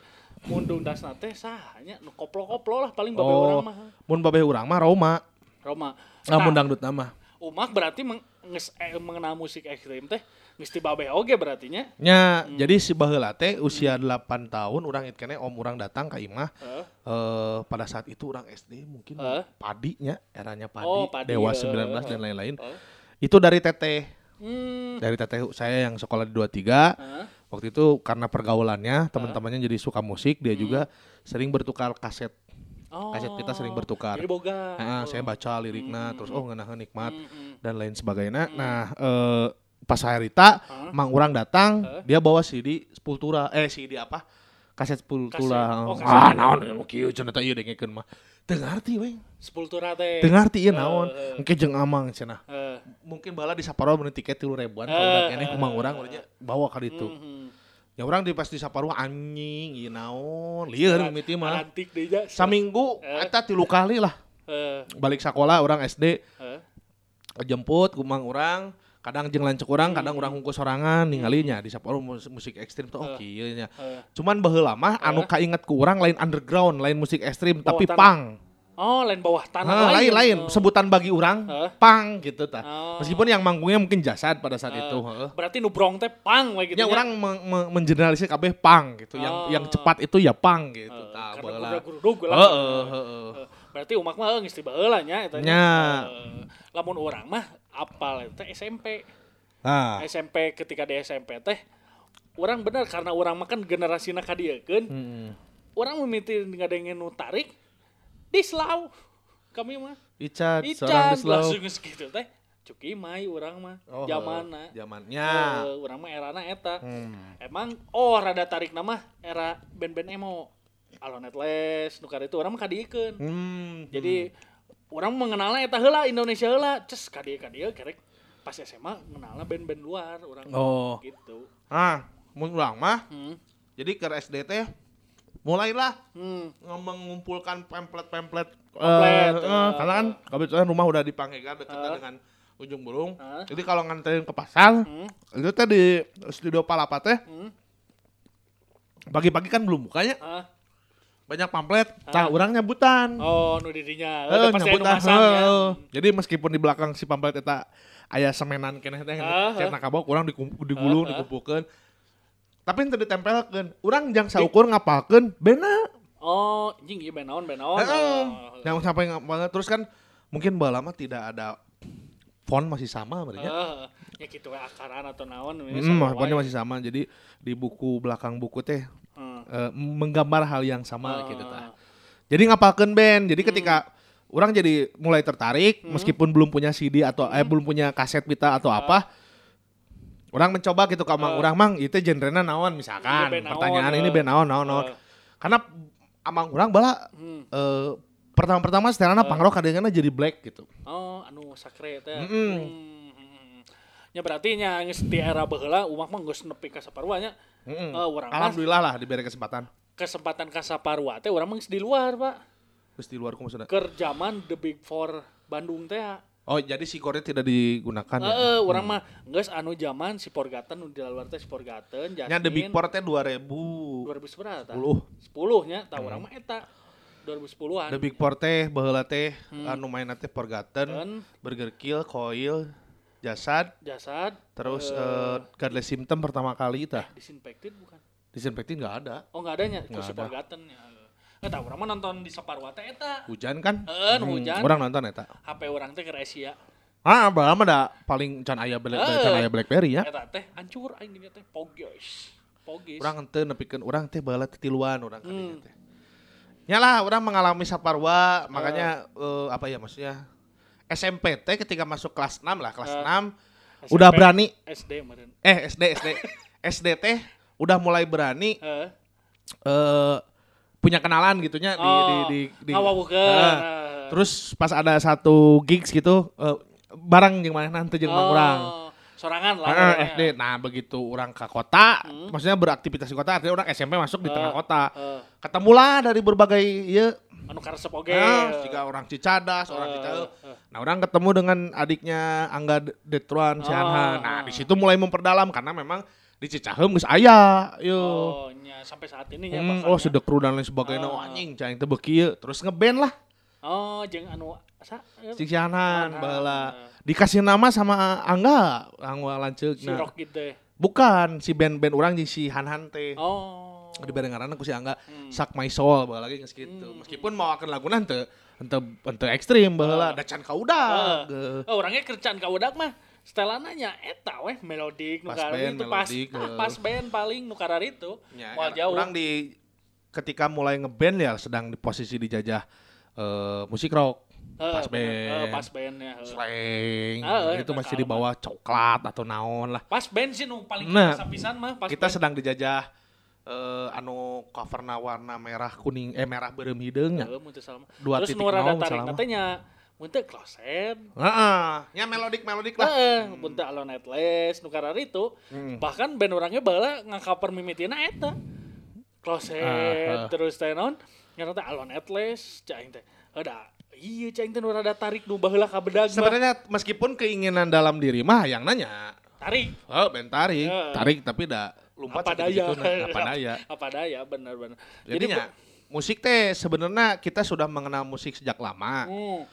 [SPEAKER 1] Mun dungdats nate sahanya nu koplo-koplo lah paling babe
[SPEAKER 2] Oh,
[SPEAKER 1] orang mah.
[SPEAKER 2] mun babe urang mah Roma.
[SPEAKER 1] Roma.
[SPEAKER 2] Ah, mun dangdut nama.
[SPEAKER 1] Umak berarti meng, nges, eh, mengenal musik ekstrim teh geus ti babeh oge berarti nya.
[SPEAKER 2] nya jadi si baheula teh usia 8 tahun orang it keneh om orang datang ke imah
[SPEAKER 1] Heeh.
[SPEAKER 2] eh pada saat itu orang SD mungkin
[SPEAKER 1] Heeh.
[SPEAKER 2] padinya eranya padi,
[SPEAKER 1] Oh, padi,
[SPEAKER 2] dewa
[SPEAKER 1] eh,
[SPEAKER 2] 19
[SPEAKER 1] eh.
[SPEAKER 2] dan lain-lain
[SPEAKER 1] Heeh.
[SPEAKER 2] itu dari teteh
[SPEAKER 1] Hmm.
[SPEAKER 2] dari teteh saya yang sekolah di 23
[SPEAKER 1] Heeh.
[SPEAKER 2] waktu itu karena pergaulannya teman-temannya jadi suka musik dia juga sering bertukar kaset
[SPEAKER 1] Oh.
[SPEAKER 2] kaset kita sering bertukar
[SPEAKER 1] Jadi boga.
[SPEAKER 2] Nah, saya baca liriknya terus oh ngeunah nikmat
[SPEAKER 1] Hmm, hmm.
[SPEAKER 2] dan lain sebagainya nah eh, pas Harita
[SPEAKER 1] Hah?
[SPEAKER 2] mang orang datang
[SPEAKER 1] Hah?
[SPEAKER 2] dia bawa CD Sepultura eh CD apa? Kaset Sepultura.
[SPEAKER 1] Kaset. Oh,
[SPEAKER 2] ah naon ya kieu cenah teh ieu dengekeun mah. Teu ngarti we
[SPEAKER 1] Sepultura teh.
[SPEAKER 2] teu ngarti ieu naon.
[SPEAKER 1] Eh, eh.
[SPEAKER 2] engke jeung amang cenah. Mungkin bala di Sapporo meuni tiket 3000 ribuan kalau
[SPEAKER 1] Eh,
[SPEAKER 2] udah keneh
[SPEAKER 1] eh,
[SPEAKER 2] kumang urang urangnya bawa ka ditu.
[SPEAKER 1] Mhm.
[SPEAKER 2] ya orang di pas di Sapporo anjing ieu naon. Lieur mimiti mah.
[SPEAKER 1] Antik deui
[SPEAKER 2] saminggu
[SPEAKER 1] Eh.
[SPEAKER 2] eta tilu kali lah. Balik sekolah orang SD jemput kumang orang kadang jeung lancek orang kadang orang hungkul sorangan ningalinya di Sapporo mus- musik ekstrim tuh
[SPEAKER 1] Eh.
[SPEAKER 2] kieu nya
[SPEAKER 1] Heeh.
[SPEAKER 2] cuman baheula mah anu kainget ku urang lain underground lain musik ekstrim tapi pang
[SPEAKER 1] Oh, lain bawah tanah
[SPEAKER 2] Nah, lain lain
[SPEAKER 1] Oh.
[SPEAKER 2] sebutan bagi orang pang gitu tah
[SPEAKER 1] Oh.
[SPEAKER 2] meskipun yang manggungnya mungkin jasad pada saat
[SPEAKER 1] Eh,
[SPEAKER 2] itu.
[SPEAKER 1] Berarti nubrong teh pang gitu
[SPEAKER 2] Ya orang men- men- mengeneralisir kabeh pang gitu. Yang
[SPEAKER 1] Oh.
[SPEAKER 2] yang cepat itu ya pang gitu.
[SPEAKER 1] Eh,
[SPEAKER 2] Tah
[SPEAKER 1] karena Berarti umak mah geus ti baheula nya eta nya. Lamun urang mah apal eta SMP.
[SPEAKER 2] Nah,
[SPEAKER 1] SMP ketika di SMP teh orang bener karena orang mah kan generasina kadiekeun.
[SPEAKER 2] hmm.
[SPEAKER 1] Orang mimiti ngadengen nu tarik di Slaw. Kami mah
[SPEAKER 2] Icat, slow.
[SPEAKER 1] langsung geus gitu teh. Cuki mai urang mah
[SPEAKER 2] Oh,
[SPEAKER 1] zamanna.
[SPEAKER 2] Zamannya.
[SPEAKER 1] Eh, urang mah erana eta.
[SPEAKER 2] Hmm.
[SPEAKER 1] Emang oh rada tarik nama era band-band emo. Alonet Les, nukar itu orang mah kadiekeun.
[SPEAKER 2] Hmm.
[SPEAKER 1] Jadi orang mengenalnya eta heula Indonesia heula, ces kadie kadie kerek pas SMA mengenalnya band-band luar orang
[SPEAKER 2] Oh.
[SPEAKER 1] gitu.
[SPEAKER 2] Ah, mun urang mah
[SPEAKER 1] Hmm.
[SPEAKER 2] jadi ke SD teh mulailah
[SPEAKER 1] Hmm.
[SPEAKER 2] mengumpulkan pamflet-pamflet
[SPEAKER 1] Pamflet,
[SPEAKER 2] eh, eh. karena kan kebetulan rumah udah di Pangega dekat
[SPEAKER 1] Eh.
[SPEAKER 2] dengan ujung burung.
[SPEAKER 1] Eh.
[SPEAKER 2] Jadi kalau nganterin ke pasar,
[SPEAKER 1] Hmm.
[SPEAKER 2] itu teh di studio Palapa teh
[SPEAKER 1] Hmm.
[SPEAKER 2] pagi-pagi kan belum bukanya
[SPEAKER 1] Ah.
[SPEAKER 2] Banyak pamflet. Nah, orang nyabutan.
[SPEAKER 1] Oh, nu dirinya.
[SPEAKER 2] Eh,
[SPEAKER 1] Udah pasti
[SPEAKER 2] nyabutan.
[SPEAKER 1] masang ya.
[SPEAKER 2] Heeh. Jadi meskipun di belakang si pamflet eta aya semenan keneh teh
[SPEAKER 1] Ah,
[SPEAKER 2] cenah kabok urang digulung
[SPEAKER 1] Ah, ah.
[SPEAKER 2] dikumpulkeun. Tapi teu ditempelkeun. Urang jang saukur ngapalkeun bena.
[SPEAKER 1] Oh, anjing ieu band naon band naon.
[SPEAKER 2] Heeh.
[SPEAKER 1] Oh.
[SPEAKER 2] Yang sampai ngapalkeun terus kan mungkin baheula mah tidak ada font masih sama berarti.
[SPEAKER 1] Heeh. Ya gitu akaran atau naon
[SPEAKER 2] Hmm, fontnya masih sama. Jadi di buku belakang buku teh
[SPEAKER 1] Hmm.
[SPEAKER 2] eh, menggambar hal yang sama
[SPEAKER 1] Ah.
[SPEAKER 2] gitu tah. Jadi ngapalkeun band. Jadi ketika orang jadi mulai tertarik meskipun belum punya CD atau eh belum punya kaset pita atau apa. Orang mencoba gitu ke amang orang mang itu genrena naon misalkan.
[SPEAKER 1] Ini band naon,
[SPEAKER 2] Pertanyaan
[SPEAKER 1] eh.
[SPEAKER 2] ini band naon naon naon.
[SPEAKER 1] Eh.
[SPEAKER 2] Karena amang orang bala
[SPEAKER 1] Hmm.
[SPEAKER 2] eh, pertama-pertama setelahnya punk rock kadang jadi black gitu.
[SPEAKER 1] Oh, anu sakre teh.
[SPEAKER 2] Mm-mm.
[SPEAKER 1] Hmm, hmm, hmm. Ya berarti nya geus di era baheula umak mah geus nepi ka saparua nya.
[SPEAKER 2] Mm-mm.
[SPEAKER 1] Eh, urang mah
[SPEAKER 2] Alhamdulillah lah diberi kesempatan.
[SPEAKER 1] kesempatan ka saparua teh urang mah geus di luar, Pak.
[SPEAKER 2] Terus di luar maksudnya.
[SPEAKER 1] Keur zaman The Big Four Bandung teh.
[SPEAKER 2] Oh jadi si Korea tidak digunakan ya?
[SPEAKER 1] Heeh, urang mah geus anu zaman si Porgaten nu di luar teh si Porgaten, Jasmine.
[SPEAKER 2] Nya The Big Four teh 2000
[SPEAKER 1] 2000 seberapa?
[SPEAKER 2] 10.
[SPEAKER 1] 10 nya, tah urang mah eta 2010-an.
[SPEAKER 2] The Big Four teh baheula teh anu mainna teh Forgotten, Burger Kill, Coil, Jasad,
[SPEAKER 1] jasad
[SPEAKER 2] terus
[SPEAKER 1] eh,
[SPEAKER 2] eh, Godless Symptom pertama kali tah.
[SPEAKER 1] disinfected bukan?
[SPEAKER 2] Disinfektin nggak ada.
[SPEAKER 1] Oh enggak adanya,
[SPEAKER 2] Nggak
[SPEAKER 1] terus si
[SPEAKER 2] ada.
[SPEAKER 1] Porgaten ya. Nggak tahu, orang mah nonton di Saparwa teh eta.
[SPEAKER 2] Hujan kan?
[SPEAKER 1] Heeh, nu hujan.
[SPEAKER 2] Orang nonton eta.
[SPEAKER 1] HP orang teh ke Asia.
[SPEAKER 2] Ah, baheula mah da paling can aya Black
[SPEAKER 1] Eh.
[SPEAKER 2] can aya Blackberry ya.
[SPEAKER 1] Eta teh hancur aing gini teh pogis. Pogis.
[SPEAKER 2] Urang henteu nepikeun urang teh baheula teh tiluan urang
[SPEAKER 1] Hmm.
[SPEAKER 2] teh. Nyalah orang mengalami saparwa, makanya eh, apa ya maksudnya SMP teh ketika masuk kelas 6 lah, kelas
[SPEAKER 1] Eh.
[SPEAKER 2] 6
[SPEAKER 1] SMP,
[SPEAKER 2] udah berani
[SPEAKER 1] SD
[SPEAKER 2] eh SD SD SD teh udah mulai berani eh punya kenalan gitunya di di di, di. Heeh.
[SPEAKER 1] Heeh.
[SPEAKER 2] terus pas ada satu gigs gitu eh, bareng jeung mana nanti jeung
[SPEAKER 1] Oh, Sorangan lah. Orangnya.
[SPEAKER 2] SD nah begitu orang ke kota
[SPEAKER 1] Hmm.
[SPEAKER 2] maksudnya beraktivitas di kota artinya orang SMP masuk di
[SPEAKER 1] Eh,
[SPEAKER 2] tengah kota
[SPEAKER 1] Heeh.
[SPEAKER 2] ketemulah dari berbagai ya
[SPEAKER 1] anu karesep oge.
[SPEAKER 2] nah, jika orang Cicadas orang
[SPEAKER 1] Eh,
[SPEAKER 2] Cicadas
[SPEAKER 1] eh.
[SPEAKER 2] nah orang ketemu dengan adiknya Angga De- Detruan si
[SPEAKER 1] Oh.
[SPEAKER 2] Nah di situ mulai memperdalam karena memang di Cicaheum geus aya yo
[SPEAKER 1] Oh, nya sampai saat ini ya
[SPEAKER 2] Hmm, oh
[SPEAKER 1] ya.
[SPEAKER 2] sedekru dan lain sebagainya. Oh, anjing, cang teh beuki ye. Terus ngeband lah.
[SPEAKER 1] Oh, jeung anu asa
[SPEAKER 2] si Hanan baheula
[SPEAKER 1] ah.
[SPEAKER 2] dikasih nama sama Angga Angga lanceuk
[SPEAKER 1] si
[SPEAKER 2] nah.
[SPEAKER 1] rock gitu.
[SPEAKER 2] bukan si band-band orang jeung si Han teh
[SPEAKER 1] Oh.
[SPEAKER 2] di barengaranna ku si Angga
[SPEAKER 1] Hmm.
[SPEAKER 2] Suck My Soul baheula lagi geus kitu meskipun mau akan laguna henteu henteu henteu ekstrim baheula da can kaudag
[SPEAKER 1] Ah. Oh, orangnya kerjaan ka udak mah setelananya eta weh melodik nu
[SPEAKER 2] Pas
[SPEAKER 1] karari
[SPEAKER 2] band,
[SPEAKER 1] itu pas ah,
[SPEAKER 2] heeh.
[SPEAKER 1] pas band paling nu itu
[SPEAKER 2] Ya,
[SPEAKER 1] moal
[SPEAKER 2] ya,
[SPEAKER 1] jauh
[SPEAKER 2] Orang di ketika mulai ngeband ya sedang di posisi dijajah eh, musik rock,
[SPEAKER 1] Heeh,
[SPEAKER 2] pas
[SPEAKER 1] bener.
[SPEAKER 2] band,
[SPEAKER 1] Heeh, pas band ya
[SPEAKER 2] slang,
[SPEAKER 1] eh,
[SPEAKER 2] itu masih di bawah coklat atau naon lah.
[SPEAKER 1] pas band sih nu paling
[SPEAKER 2] Nah,
[SPEAKER 1] pisan mah pas
[SPEAKER 2] Kita
[SPEAKER 1] band.
[SPEAKER 2] sedang dijajah eh, anu coverna warna merah kuning eh merah berem nya.
[SPEAKER 1] Mah.
[SPEAKER 2] Dua
[SPEAKER 1] terus
[SPEAKER 2] titik
[SPEAKER 1] nu rada
[SPEAKER 2] nol,
[SPEAKER 1] tarik
[SPEAKER 2] salah mah.
[SPEAKER 1] natanya mun teu kloset
[SPEAKER 2] Heeh, nya melodik melodik lah.
[SPEAKER 1] Heeh, mun teu Alone Atlas nu itu
[SPEAKER 2] Hmm.
[SPEAKER 1] bahkan band orangnya baheula ngakaper mimitina eta kloset
[SPEAKER 2] Ah, ah.
[SPEAKER 1] terus teh naon teh Alone Atlas cai teh ada iya teh nu rada tarik nu baheula ka bedag mah.
[SPEAKER 2] Sebenarnya meskipun keinginan dalam diri mah yang nanya,
[SPEAKER 1] tarik
[SPEAKER 2] oh band tarik,
[SPEAKER 1] Heeh.
[SPEAKER 2] tarik tapi dah lompat
[SPEAKER 1] apa daya
[SPEAKER 2] apa daya.
[SPEAKER 1] apa daya benar benar
[SPEAKER 2] Jadinya musik teh sebenarnya kita sudah mengenal musik sejak lama.
[SPEAKER 1] Hmm.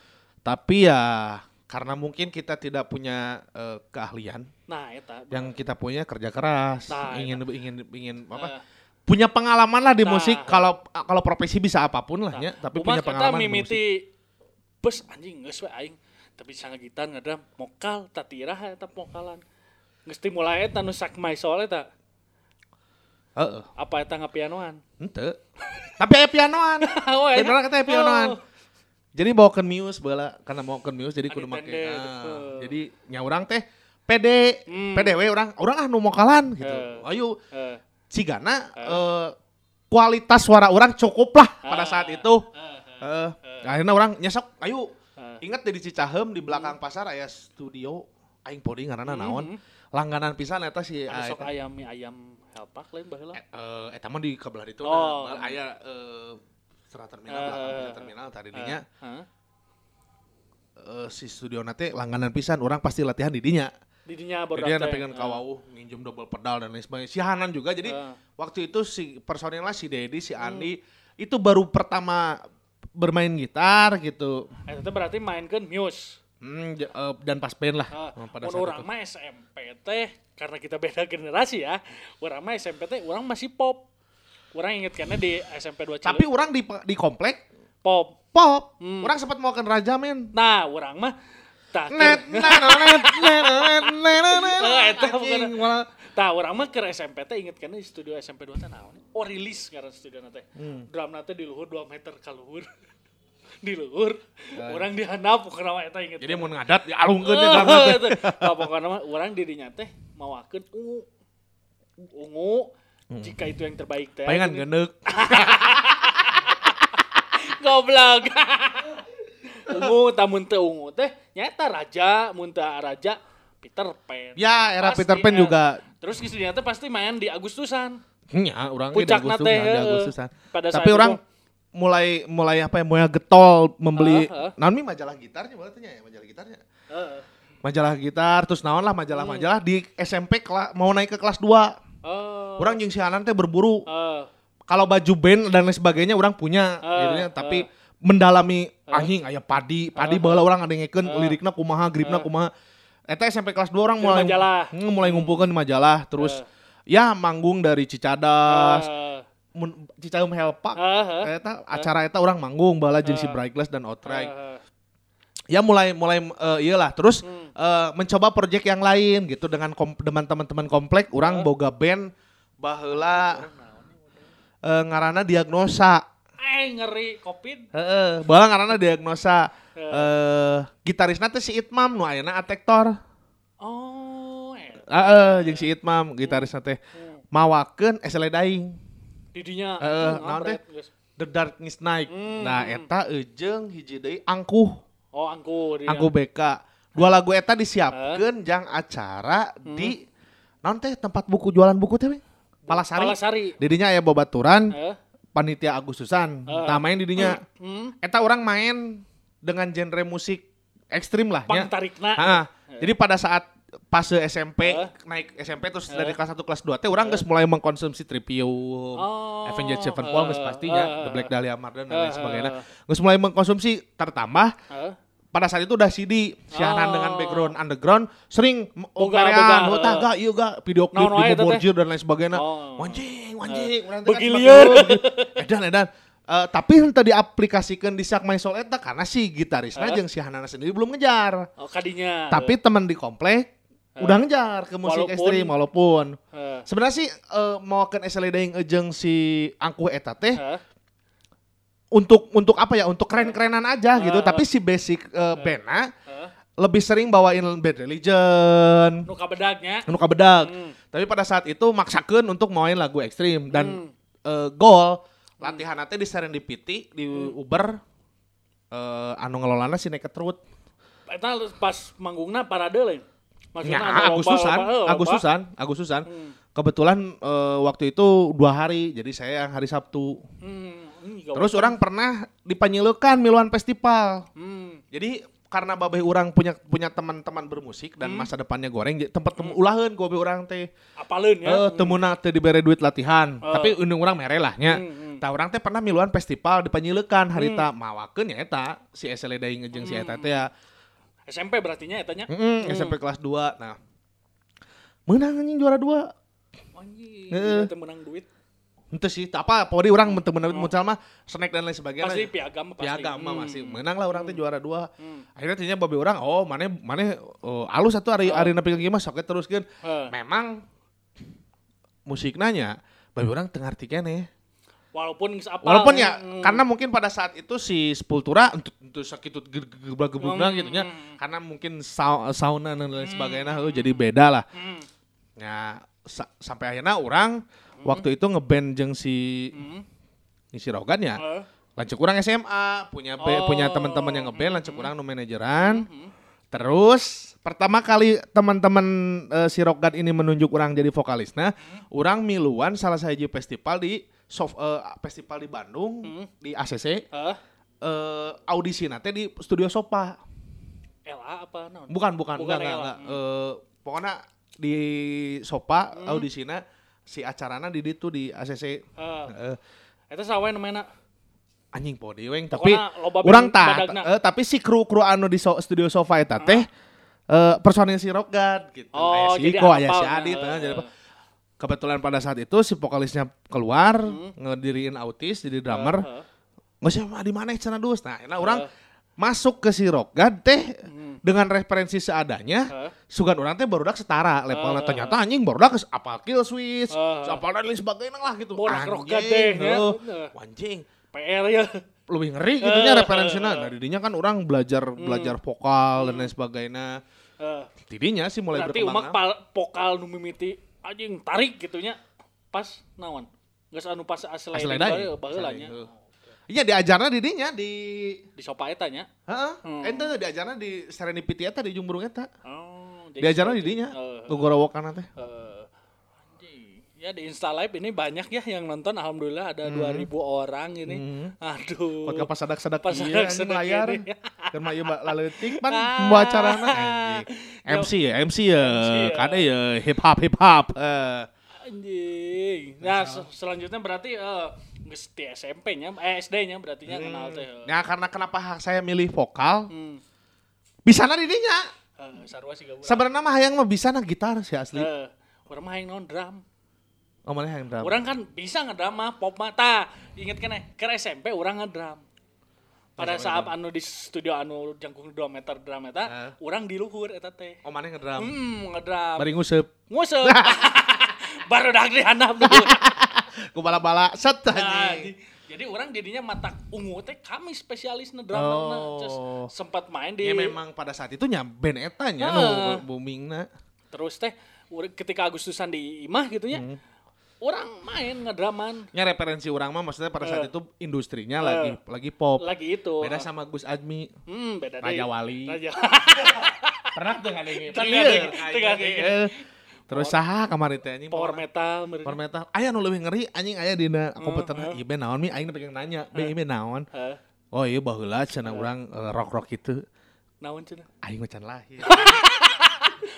[SPEAKER 2] Tapi ya karena mungkin kita tidak punya eh, keahlian,
[SPEAKER 1] nah eta
[SPEAKER 2] yang kita punya kerja keras,
[SPEAKER 1] Nah,
[SPEAKER 2] ingin ingin ingin apa?
[SPEAKER 1] Eh,
[SPEAKER 2] Punya pengalaman lah di
[SPEAKER 1] Nah.
[SPEAKER 2] musik kalau kalau profesi bisa apa pun lah
[SPEAKER 1] nah,
[SPEAKER 2] ya, tapi punya pengalaman di musik.
[SPEAKER 1] mimiti bus anjing geus we aing tapi sangat gitar ngadam mokal tatirah eta mokalan geus ti mulai eta nu sak my soul eta
[SPEAKER 2] Heeh,
[SPEAKER 1] apa eta ngapianoan
[SPEAKER 2] henteu. tapi aya pianoan.
[SPEAKER 1] Oh.
[SPEAKER 2] Beneran kata pianoan.
[SPEAKER 1] Oh.
[SPEAKER 2] Jadi bawakeun Muse baheula karena bawakeun Muse jadi kudu make.
[SPEAKER 1] Undependent,
[SPEAKER 2] ah,
[SPEAKER 1] betul.
[SPEAKER 2] jadi nya urang teh pede,
[SPEAKER 1] Hmm.
[SPEAKER 2] pede we urang, urang ah nu mokalan gitu.
[SPEAKER 1] Eh.
[SPEAKER 2] Ayo
[SPEAKER 1] Eh,
[SPEAKER 2] Cigana eh, kualitas suara orang cukup lah pada
[SPEAKER 1] Ah.
[SPEAKER 2] saat itu.
[SPEAKER 1] Eh,
[SPEAKER 2] Eh, akhirnya orang nyesok, ayo
[SPEAKER 1] eh.
[SPEAKER 2] ingat di Cicahem di belakang pasar aya studio aing podi ngaranna naon. Langganan pisan eta si
[SPEAKER 1] sok ayam mie ayam helpak lain baheula
[SPEAKER 2] eh, eta mah di kabelah itu
[SPEAKER 1] Oh.
[SPEAKER 2] nah, aya eh, serat terminal
[SPEAKER 1] Eh,
[SPEAKER 2] belakang terminal tadi dinya
[SPEAKER 1] Heeh.
[SPEAKER 2] eh, si studio nate langganan pisan orang pasti latihan di dinya.
[SPEAKER 1] di dinya baru
[SPEAKER 2] Jadi pengen kawau nginjem double pedal dan lain sebagainya. Si Hanan juga jadi
[SPEAKER 1] Eh.
[SPEAKER 2] waktu itu si personilnya si Dedi, si
[SPEAKER 1] Hmm.
[SPEAKER 2] Andi itu baru pertama bermain gitar gitu.
[SPEAKER 1] Eta teh berarti mainkeun Muse.
[SPEAKER 2] Hmm, eh, dan pas band lah
[SPEAKER 1] Ah,
[SPEAKER 2] eh, pada saat
[SPEAKER 1] urang
[SPEAKER 2] itu.
[SPEAKER 1] mah SMP teh karena kita beda generasi ya. Urang mah SMP teh urang masih pop. Urang inget karena di SMP 2 Cileuk
[SPEAKER 2] Tapi orang di di komplek
[SPEAKER 1] pop.
[SPEAKER 2] pop.
[SPEAKER 1] Hmm.
[SPEAKER 2] Orang sempat mau ke Raja men.
[SPEAKER 1] Nah, urang mah tah
[SPEAKER 2] Net,
[SPEAKER 1] keur-
[SPEAKER 2] net, net, net, net, net, net,
[SPEAKER 1] Eh, eta
[SPEAKER 2] anjing,
[SPEAKER 1] bukan-
[SPEAKER 2] malah-
[SPEAKER 1] Tah urang mah ke SMP teh inget karena di studio SMP 2 teh naon? Oh, rilis ngaran studio teh.
[SPEAKER 2] Hmm.
[SPEAKER 1] Drumna teh di luhur 2 meter ka luhur. di luhur.
[SPEAKER 2] Ya.
[SPEAKER 1] Urang di handap pokokna mah eta inget.
[SPEAKER 2] Jadi mau ngadat ya alungkeun
[SPEAKER 1] Eh,
[SPEAKER 2] ya drama teh.
[SPEAKER 1] itu. Nah, pokoknya mah orang dirinya teh mawakeun ungu. Ungu jika itu yang terbaik teh.
[SPEAKER 2] Palingan geneuk.
[SPEAKER 1] Goblok. ungu tamun teu ungu teh nyata raja, mun teu raja Peter Pan.
[SPEAKER 2] Ya, era
[SPEAKER 1] Pasti,
[SPEAKER 2] Peter Pan
[SPEAKER 1] eh.
[SPEAKER 2] juga.
[SPEAKER 1] Terus kisahnya teh pasti main di Agustusan.
[SPEAKER 2] Ya, orang
[SPEAKER 1] teh,
[SPEAKER 2] di
[SPEAKER 1] heeh.
[SPEAKER 2] Agustusan.
[SPEAKER 1] Pada
[SPEAKER 2] Tapi orang
[SPEAKER 1] itu.
[SPEAKER 2] mulai mulai apa ya, mulai getol membeli
[SPEAKER 1] Heeh, heeh.
[SPEAKER 2] naon mi majalah gitarnya berarti ya, majalah gitarnya.
[SPEAKER 1] Heeh.
[SPEAKER 2] Majalah gitar terus naon lah majalah-majalah
[SPEAKER 1] Hmm.
[SPEAKER 2] di SMP kela- mau naik ke kelas 2.
[SPEAKER 1] Oh.
[SPEAKER 2] Orang jeung si Hanan teh berburu.
[SPEAKER 1] Eh,
[SPEAKER 2] Kalau baju band dan lain sebagainya orang punya
[SPEAKER 1] Eh,
[SPEAKER 2] gitu nya, tapi
[SPEAKER 1] eh.
[SPEAKER 2] mendalami anjing aya padi, padi
[SPEAKER 1] Eh,
[SPEAKER 2] baheula orang ada ngekeun
[SPEAKER 1] eh.
[SPEAKER 2] lirikna kumaha, gripna
[SPEAKER 1] Eh.
[SPEAKER 2] kumaha. Eta SMP kelas 2 orang mulai
[SPEAKER 1] majalah.
[SPEAKER 2] Hmm, mulai ngumpulkan di majalah terus
[SPEAKER 1] Eh.
[SPEAKER 2] Ya manggung dari Cicadas,
[SPEAKER 1] eh,
[SPEAKER 2] mun Helpak
[SPEAKER 1] eh,
[SPEAKER 2] Eta acara eta orang manggung bala jeung si
[SPEAKER 1] Eh.
[SPEAKER 2] Brightglass dan Outright.
[SPEAKER 1] eh,
[SPEAKER 2] Ya mulai mulai eh, iyalah terus
[SPEAKER 1] Hmm.
[SPEAKER 2] eh, mencoba project yang lain gitu dengan kom, dengan teman-teman komplek orang boga band baheula eh, ngaranna diagnosa.
[SPEAKER 1] Eh ngeri covid.
[SPEAKER 2] Heeh, baheula ngaranna diagnosa. Eh gitarisna teh si Itmam nu ayeuna Atektor. Heeh, jeung si Itmam gitarisna teh
[SPEAKER 1] Hmm.
[SPEAKER 2] mawakeun esele daing.
[SPEAKER 1] Didinya.
[SPEAKER 2] Heeh,
[SPEAKER 1] hmm,
[SPEAKER 2] naon teh? The Darkness Night.
[SPEAKER 1] Hmm.
[SPEAKER 2] Nah, eta eujeng hiji deui angkuh.
[SPEAKER 1] Oh, angku dia.
[SPEAKER 2] Angku BK. Dua lagu eta disiapkeun jang acara di naon teh tempat buku jualan buku teh? Palasari.
[SPEAKER 1] Palasari.
[SPEAKER 2] Didinya aya babaturan
[SPEAKER 1] Eh.
[SPEAKER 2] panitia Agustusan.
[SPEAKER 1] Eh.
[SPEAKER 2] Nah, main didinya.
[SPEAKER 1] Hmm.
[SPEAKER 2] Eta orang main dengan genre musik ekstrim lah
[SPEAKER 1] Pang tarikna.
[SPEAKER 2] Ha, Jadi pada saat pas SMP
[SPEAKER 1] Heeh.
[SPEAKER 2] naik SMP terus dari kelas 1 kelas 2 teh orang geus mulai mengkonsumsi Trivium,
[SPEAKER 1] Oh,
[SPEAKER 2] Avenged Sevenfold geus
[SPEAKER 1] heeh,
[SPEAKER 2] pastinya,
[SPEAKER 1] heeh,
[SPEAKER 2] The Black Dahlia Murder dan lain sebagainya. Geus mulai mengkonsumsi tertambah
[SPEAKER 1] Heeh.
[SPEAKER 2] pada saat itu udah CD si Hanan
[SPEAKER 1] Oh.
[SPEAKER 2] dengan background underground sering
[SPEAKER 1] boga,
[SPEAKER 2] oh taga ieu ga video klip
[SPEAKER 1] Naon wae
[SPEAKER 2] di? Borgir dan lain sebagainya.
[SPEAKER 1] Oh.
[SPEAKER 2] Wanjing, wanjing, kan
[SPEAKER 1] Begilieur.
[SPEAKER 2] sebagai- Edan edan. Eh, tapi henteu diaplikasikan di Sak My Soul eta karena si gitarisnya
[SPEAKER 1] Heeh.
[SPEAKER 2] jeung si Hanana sendiri belum ngejar.
[SPEAKER 1] Oh, kadinya.
[SPEAKER 2] Tapi teman di komplek udah ngejar ke musik
[SPEAKER 1] Walaupun-
[SPEAKER 2] ekstrim walaupun
[SPEAKER 1] Heeh.
[SPEAKER 2] sebenarnya sih eh, mau ke SLD yang ejeng si angkuh eta teh
[SPEAKER 1] Heeh.
[SPEAKER 2] untuk untuk apa ya untuk keren-kerenan aja gitu
[SPEAKER 1] Heeh.
[SPEAKER 2] tapi si basic eh, bandnya
[SPEAKER 1] Heeh.
[SPEAKER 2] lebih sering bawain Bad Religion
[SPEAKER 1] Nu kabedagnya.
[SPEAKER 2] anu kabedag
[SPEAKER 1] Hmm.
[SPEAKER 2] tapi pada saat itu maksakeun untuk main lagu ekstrim dan
[SPEAKER 1] Hmm.
[SPEAKER 2] eh, goal latihan nanti di Serendipity di
[SPEAKER 1] Hmm.
[SPEAKER 2] Uber eh, anu ngelolana si Naked Truth
[SPEAKER 1] Eta pas manggungna parade lain.
[SPEAKER 2] Ya,
[SPEAKER 1] Maksudnya
[SPEAKER 2] Agustusan,
[SPEAKER 1] lomba- lomba- lomba.
[SPEAKER 2] Agustusan, Agustusan.
[SPEAKER 1] Hmm.
[SPEAKER 2] Kebetulan eh, waktu itu dua hari, jadi saya yang hari Sabtu.
[SPEAKER 1] Hmm.
[SPEAKER 2] Terus orang pernah dipanyilukan Miluan Festival.
[SPEAKER 1] Hmm.
[SPEAKER 2] Jadi karena babeh orang punya punya teman-teman bermusik dan
[SPEAKER 1] Hmm.
[SPEAKER 2] masa depannya goreng, tempat temu ulaheun ku babeh orang teh.
[SPEAKER 1] Apaleun ya.
[SPEAKER 2] Eh, temuna teu dibere duit latihan,
[SPEAKER 1] Oh.
[SPEAKER 2] tapi undang orang mere lah nya.
[SPEAKER 1] Hmm, hmm.
[SPEAKER 2] Tah urang teh pernah miluan festival dipanyilukan harita mawakeun ya eta si SLD daing jeung si eta teh ya.
[SPEAKER 1] SMP berartinya etanya.
[SPEAKER 2] Heeh, SMP kelas 2. Nah. Menang anjing juara 2.
[SPEAKER 1] Anjing,
[SPEAKER 2] Heeh.
[SPEAKER 1] kita menang duit.
[SPEAKER 2] Ente sih, apa, pokoknya orang temen-temen muncul mah snack dan lain sebagainya.
[SPEAKER 1] Pasti piagam pasti.
[SPEAKER 2] piagam mah
[SPEAKER 1] Hmm.
[SPEAKER 2] masih menang lah orang teh juara dua.
[SPEAKER 1] Hmm.
[SPEAKER 2] Akhirnya tadinya babe orang, oh mana mana oh, alus satu hari hari napi gimana sok teruskeun.
[SPEAKER 1] Heh.
[SPEAKER 2] Memang musik nanya, babe orang tengah arti keneh.
[SPEAKER 1] Walaupun apal.
[SPEAKER 2] Walaupun ya
[SPEAKER 1] Hmm.
[SPEAKER 2] karena mungkin pada saat itu si Sepultura untuk untuk sakit geblak-geblukna
[SPEAKER 1] Hmm.
[SPEAKER 2] gitu nya karena mungkin sau- sauna dan lain sebagainya oh, jadi beda lah.
[SPEAKER 1] Hmm.
[SPEAKER 2] Ya sa- sampai akhirnya orang waktu itu ngeband jeung si
[SPEAKER 1] Hmm.
[SPEAKER 2] si Rogan ya.
[SPEAKER 1] Heh.
[SPEAKER 2] Lancuk kurang SMA, punya
[SPEAKER 1] Oh.
[SPEAKER 2] punya teman-teman yang ngeband, lancuk kurang nu manajeran.
[SPEAKER 1] Hmm.
[SPEAKER 2] Terus pertama kali teman-teman eh, si Rogan ini menunjuk orang jadi vokalisnya, orang miluan salah satu festival di soft, eh, festival di Bandung
[SPEAKER 1] Hmm.
[SPEAKER 2] di ACC
[SPEAKER 1] Heh.
[SPEAKER 2] eh, audisi nanti di studio Sopa.
[SPEAKER 1] LA apa naon?
[SPEAKER 2] Bukan bukan,
[SPEAKER 1] Bukan
[SPEAKER 2] enggak enggak, enggak. Eh, pokoknya di Sopa
[SPEAKER 1] Hmm.
[SPEAKER 2] audisina si acarana di itu di ACC.
[SPEAKER 1] Heh.
[SPEAKER 2] Eh,
[SPEAKER 1] Eta sawe namanya.
[SPEAKER 2] anjing po diweng tapi orang tak eh, tapi si kru kru anu di so- studio sofa eta teh eh, personil si Rock God gitu
[SPEAKER 1] Oh,
[SPEAKER 2] aya si Iko aya
[SPEAKER 1] hafal,
[SPEAKER 2] si Adit
[SPEAKER 1] eh,
[SPEAKER 2] eh, jadi apa kebetulan pada saat itu si vokalisnya keluar
[SPEAKER 1] Hmm.
[SPEAKER 2] ngediriin autis jadi drummer
[SPEAKER 1] Heh.
[SPEAKER 2] nggak sih di mana cenah dus nah nah orang
[SPEAKER 1] Eh.
[SPEAKER 2] masuk ke si Rock God teh
[SPEAKER 1] Hmm.
[SPEAKER 2] dengan referensi seadanya
[SPEAKER 1] Heh.
[SPEAKER 2] sugan orang teh barudak setara levelnya
[SPEAKER 1] Eh,
[SPEAKER 2] ternyata anjing barudak geus apal kill switch
[SPEAKER 1] Eh,
[SPEAKER 2] apal dan lain sebagainya lah gitu
[SPEAKER 1] Borak Rock God
[SPEAKER 2] Anjing,
[SPEAKER 1] teh, ya.
[SPEAKER 2] anjing
[SPEAKER 1] PR ya.
[SPEAKER 2] lebih ngeri gitunya
[SPEAKER 1] Eh,
[SPEAKER 2] referensinya.
[SPEAKER 1] eh,
[SPEAKER 2] Nah, didinya kan orang belajar belajar vokal dan lain sebagainya.
[SPEAKER 1] Heh.
[SPEAKER 2] Tidinya sih mulai
[SPEAKER 1] Berarti
[SPEAKER 2] berkembang.
[SPEAKER 1] umak pal, pokal nu mimiti anjing tarik gitunya pas naon. Geus anu pas asli baheula nya.
[SPEAKER 2] Iya diajarna didinya di
[SPEAKER 1] Di sopa eta nya.
[SPEAKER 2] Heeh.
[SPEAKER 1] Hmm.
[SPEAKER 2] Ente diajarna di Serendipity eta di Jumbrung eta.
[SPEAKER 1] Oh,
[SPEAKER 2] Diajarna
[SPEAKER 1] jadi-
[SPEAKER 2] didinya.
[SPEAKER 1] Eh,
[SPEAKER 2] Gogorowokan teh.
[SPEAKER 1] eh, anjing. Ya di Insta Live ini banyak ya yang nonton alhamdulillah ada 2000 orang ini.
[SPEAKER 2] Hmm.
[SPEAKER 1] Aduh.
[SPEAKER 2] Pasadak-sadak
[SPEAKER 1] Pas
[SPEAKER 2] ieu anjing
[SPEAKER 1] sadak-sadak
[SPEAKER 2] layar.
[SPEAKER 1] ini.
[SPEAKER 2] Kan mah ieu laleutik pan
[SPEAKER 1] Ah.
[SPEAKER 2] mau acarana anjing. MC ya, MC ya.
[SPEAKER 1] ya.
[SPEAKER 2] Kade ya hip hop hip hop. Eh.
[SPEAKER 1] Anjing. Nah, se- selanjutnya berarti eh geus di SMP-nya, eh SD-nya berarti nya kenal teh.
[SPEAKER 2] Ya karena kenapa saya milih vokal?
[SPEAKER 1] Hmm.
[SPEAKER 2] Bisa na didinya.
[SPEAKER 1] Eh, sarua sih gabung.
[SPEAKER 2] Sebenarnya mah hayang mah bisa na gitar sih asli.
[SPEAKER 1] Eh, urang mah hayang naon drum.
[SPEAKER 2] Oh mana hayang drum?
[SPEAKER 1] Orang kan bisa ngedrum mah pop mah tah. Ingat kan ke SMP orang ngedrum. Pada saat anu di studio anu jangkung 2 meter drum eta,
[SPEAKER 2] Eh.
[SPEAKER 1] orang di luhur eta teh.
[SPEAKER 2] Oh mana ngedrum?
[SPEAKER 1] Hmm, ngedrum.
[SPEAKER 2] Bari nguseup.
[SPEAKER 1] Nguseup. Baru dak di handap dulu.
[SPEAKER 2] Ku bala-bala set
[SPEAKER 1] Nah, di- jadi orang jadinya mata ungu teh kami spesialis ngedrum
[SPEAKER 2] Oh.
[SPEAKER 1] Sempat main di
[SPEAKER 2] Ya memang pada saat itu nya band eta nya
[SPEAKER 1] Heeh.
[SPEAKER 2] nu boomingna.
[SPEAKER 1] terus teh urang- ketika Agustusan di Imah gitu ya.
[SPEAKER 2] Hmm.
[SPEAKER 1] Orang main ngedraman
[SPEAKER 2] Nya referensi orang mah maksudnya pada saat
[SPEAKER 1] Eh.
[SPEAKER 2] itu industrinya
[SPEAKER 1] Eh.
[SPEAKER 2] lagi lagi pop.
[SPEAKER 1] lagi itu.
[SPEAKER 2] Beda sama Gus Admi.
[SPEAKER 1] Hmm, beda
[SPEAKER 2] Raja
[SPEAKER 1] deh.
[SPEAKER 2] Wali.
[SPEAKER 1] Raja.
[SPEAKER 2] Pernah tuh
[SPEAKER 1] teu ngadengin.
[SPEAKER 2] Eh, Terus saha kamari teh anjing
[SPEAKER 1] Power metal.
[SPEAKER 2] Power metal. Aya nu leuwih ngeri anjing aya dina
[SPEAKER 1] Hmm,
[SPEAKER 2] komputerna. Ieu band naon mi aing pengen nanya. Be ieu naon? Oh iya baheula cenah urang eh, rock-rock itu.
[SPEAKER 1] naon cenah?
[SPEAKER 2] Aing macan lahir.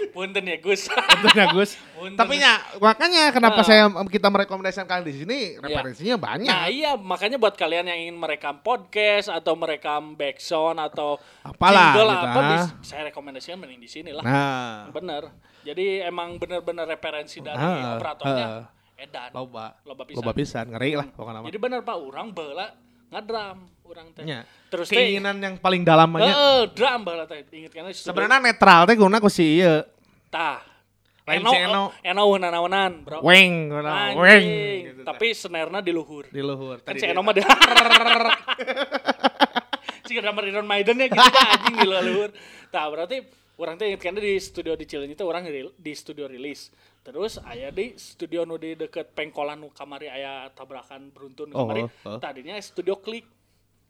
[SPEAKER 1] Punten ya Gus.
[SPEAKER 2] Punten ya Gus.
[SPEAKER 1] Punten.
[SPEAKER 2] Tapi ya makanya kenapa
[SPEAKER 1] Nah.
[SPEAKER 2] saya kita merekomendasikan kalian di sini referensinya banyak.
[SPEAKER 1] Nah iya makanya buat kalian yang ingin merekam podcast atau merekam backsound atau
[SPEAKER 2] Apalah
[SPEAKER 1] jingle
[SPEAKER 2] gitu,
[SPEAKER 1] apa
[SPEAKER 2] ah.
[SPEAKER 1] bis- saya rekomendasikan mending di sini lah.
[SPEAKER 2] Nah,
[SPEAKER 1] Bener. Jadi emang bener-bener referensi dari
[SPEAKER 2] Ah,
[SPEAKER 1] operatornya
[SPEAKER 2] ah.
[SPEAKER 1] edan.
[SPEAKER 2] loba.
[SPEAKER 1] Loba pisan.
[SPEAKER 2] Loba pisan, ngeri lah pokoknya.
[SPEAKER 1] Jadi bener Pak, orang bala ngadram orang teh.
[SPEAKER 2] Nya.
[SPEAKER 1] Terus
[SPEAKER 2] keinginan yang paling dalam aja.
[SPEAKER 1] Heeh, drum bala teh. Ingat kan
[SPEAKER 2] Sebenarnya netral teh guna ku si ieu.
[SPEAKER 1] tah.
[SPEAKER 2] Lain
[SPEAKER 1] Eno,
[SPEAKER 2] si Eno.
[SPEAKER 1] Eno eueunan-eueunan, Bro.
[SPEAKER 2] Weng, weng. Gitu,
[SPEAKER 1] Tapi snare-na di luhur.
[SPEAKER 2] di luhur.
[SPEAKER 1] Kan si Eno mah dia. Jika drummer Iron Maiden ya gitu anjing di luhur. Tah berarti orang teh inget kan di studio di Cileunyi teh orang di, di studio rilis. Terus aya di studio nu di deket pengkolan nu kamari aya tabrakan beruntun
[SPEAKER 2] Oh,
[SPEAKER 1] kamari.
[SPEAKER 2] oh.
[SPEAKER 1] Tadinya studio klik.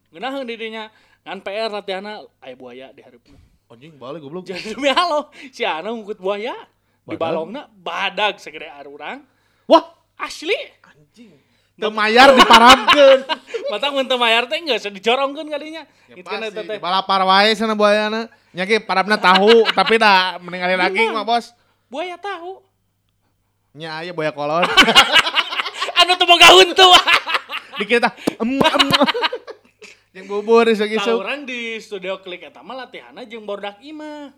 [SPEAKER 1] Ngeunaheun di dinya ngan PR latihanna aya buaya di hareup.
[SPEAKER 2] Anjing balik goblok.
[SPEAKER 1] Jadi demi halo si Ana ngukut buaya di balongna badag segede arurang.
[SPEAKER 2] Wah,
[SPEAKER 1] Asli.
[SPEAKER 2] anjing. Teu mayar diparamkeun.
[SPEAKER 1] Matang mun teu mayar teh geus dicorongkeun kalinya.
[SPEAKER 2] Ya
[SPEAKER 1] Itu
[SPEAKER 2] pasti, di balapar wae sana buayana. Nya ge parabna tahu, tapi dah meninggalin lagi
[SPEAKER 1] Memang.
[SPEAKER 2] mah bos.
[SPEAKER 1] Buaya tahu.
[SPEAKER 2] Nya aya buaya kolot.
[SPEAKER 1] anu teu boga huntu.
[SPEAKER 2] Dikit tah. Em em. Yang bubur isu-isu.
[SPEAKER 1] Tawuran di studio klik eta mah latihanna jeung Bordak Ima.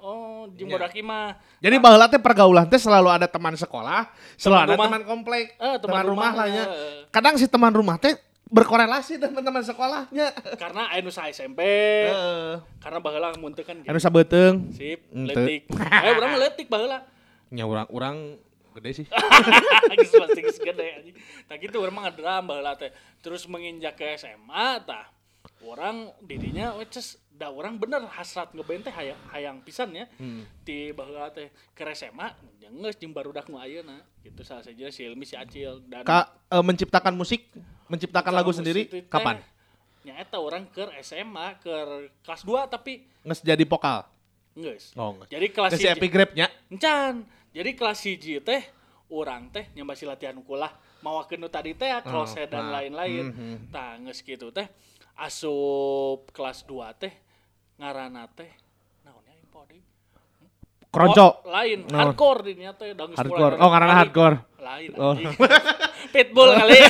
[SPEAKER 1] Oh, jeung
[SPEAKER 2] Ya.
[SPEAKER 1] Bordak Ima.
[SPEAKER 2] Jadi baheula teh pergaulan teh selalu ada teman sekolah, selalu
[SPEAKER 1] Teman
[SPEAKER 2] ada
[SPEAKER 1] rumah.
[SPEAKER 2] teman komplek,
[SPEAKER 1] Eh,
[SPEAKER 2] teman,
[SPEAKER 1] teman
[SPEAKER 2] rumah,
[SPEAKER 1] rumah,
[SPEAKER 2] lah
[SPEAKER 1] eh.
[SPEAKER 2] Kadang si teman rumah teh berkorelasi dengan teman sekolahnya.
[SPEAKER 1] Karena aya nu sa SMP.
[SPEAKER 2] Heeh.
[SPEAKER 1] Karena baheula mun teu kan
[SPEAKER 2] Anu sabeuteng.
[SPEAKER 1] sip,
[SPEAKER 2] Ente.
[SPEAKER 1] leutik. Eh, urang mah leutik baheula.
[SPEAKER 2] Nya urang urang gede sih.
[SPEAKER 1] Geus pasti geus gede anjing. Tah gitu urang mah baheula teh. Terus menginjak ke SMA tah. Orang dirinya weces da orang bener hasrat ngeband teh hayang, hayang pisan ya.
[SPEAKER 2] Hmm.
[SPEAKER 1] Di baheula teh ke SMA geus jeung barudak nu ayeuna. Gitu salah saja si Ilmi si Acil dan
[SPEAKER 2] Ka, eh, menciptakan musik, menciptakan lagu sendiri
[SPEAKER 1] teh,
[SPEAKER 2] kapan?
[SPEAKER 1] Nya eta orang ke SMA ke kelas 2 tapi
[SPEAKER 2] Nges jadi vokal.
[SPEAKER 1] geus.
[SPEAKER 2] Oh, nges.
[SPEAKER 1] Jadi kelas
[SPEAKER 2] Nges si
[SPEAKER 1] hiji-
[SPEAKER 2] epigrapnya.
[SPEAKER 1] Encan. Jadi kelas hiji teh orang teh nyambasi latihan kulah mawakeun nu tadi teh crosshead dan
[SPEAKER 2] nah.
[SPEAKER 1] lain-lain.
[SPEAKER 2] Mhm.
[SPEAKER 1] Tah geus kitu teh asup kelas 2 teh ngaranna teh naon ya info deui?
[SPEAKER 2] Kronco.
[SPEAKER 1] Oh, lain
[SPEAKER 2] Naon?
[SPEAKER 1] hardcore di nya teh
[SPEAKER 2] Hardcore. Oh, ngaranna hardcore.
[SPEAKER 1] Lain
[SPEAKER 2] Oh.
[SPEAKER 1] Pitbull kali.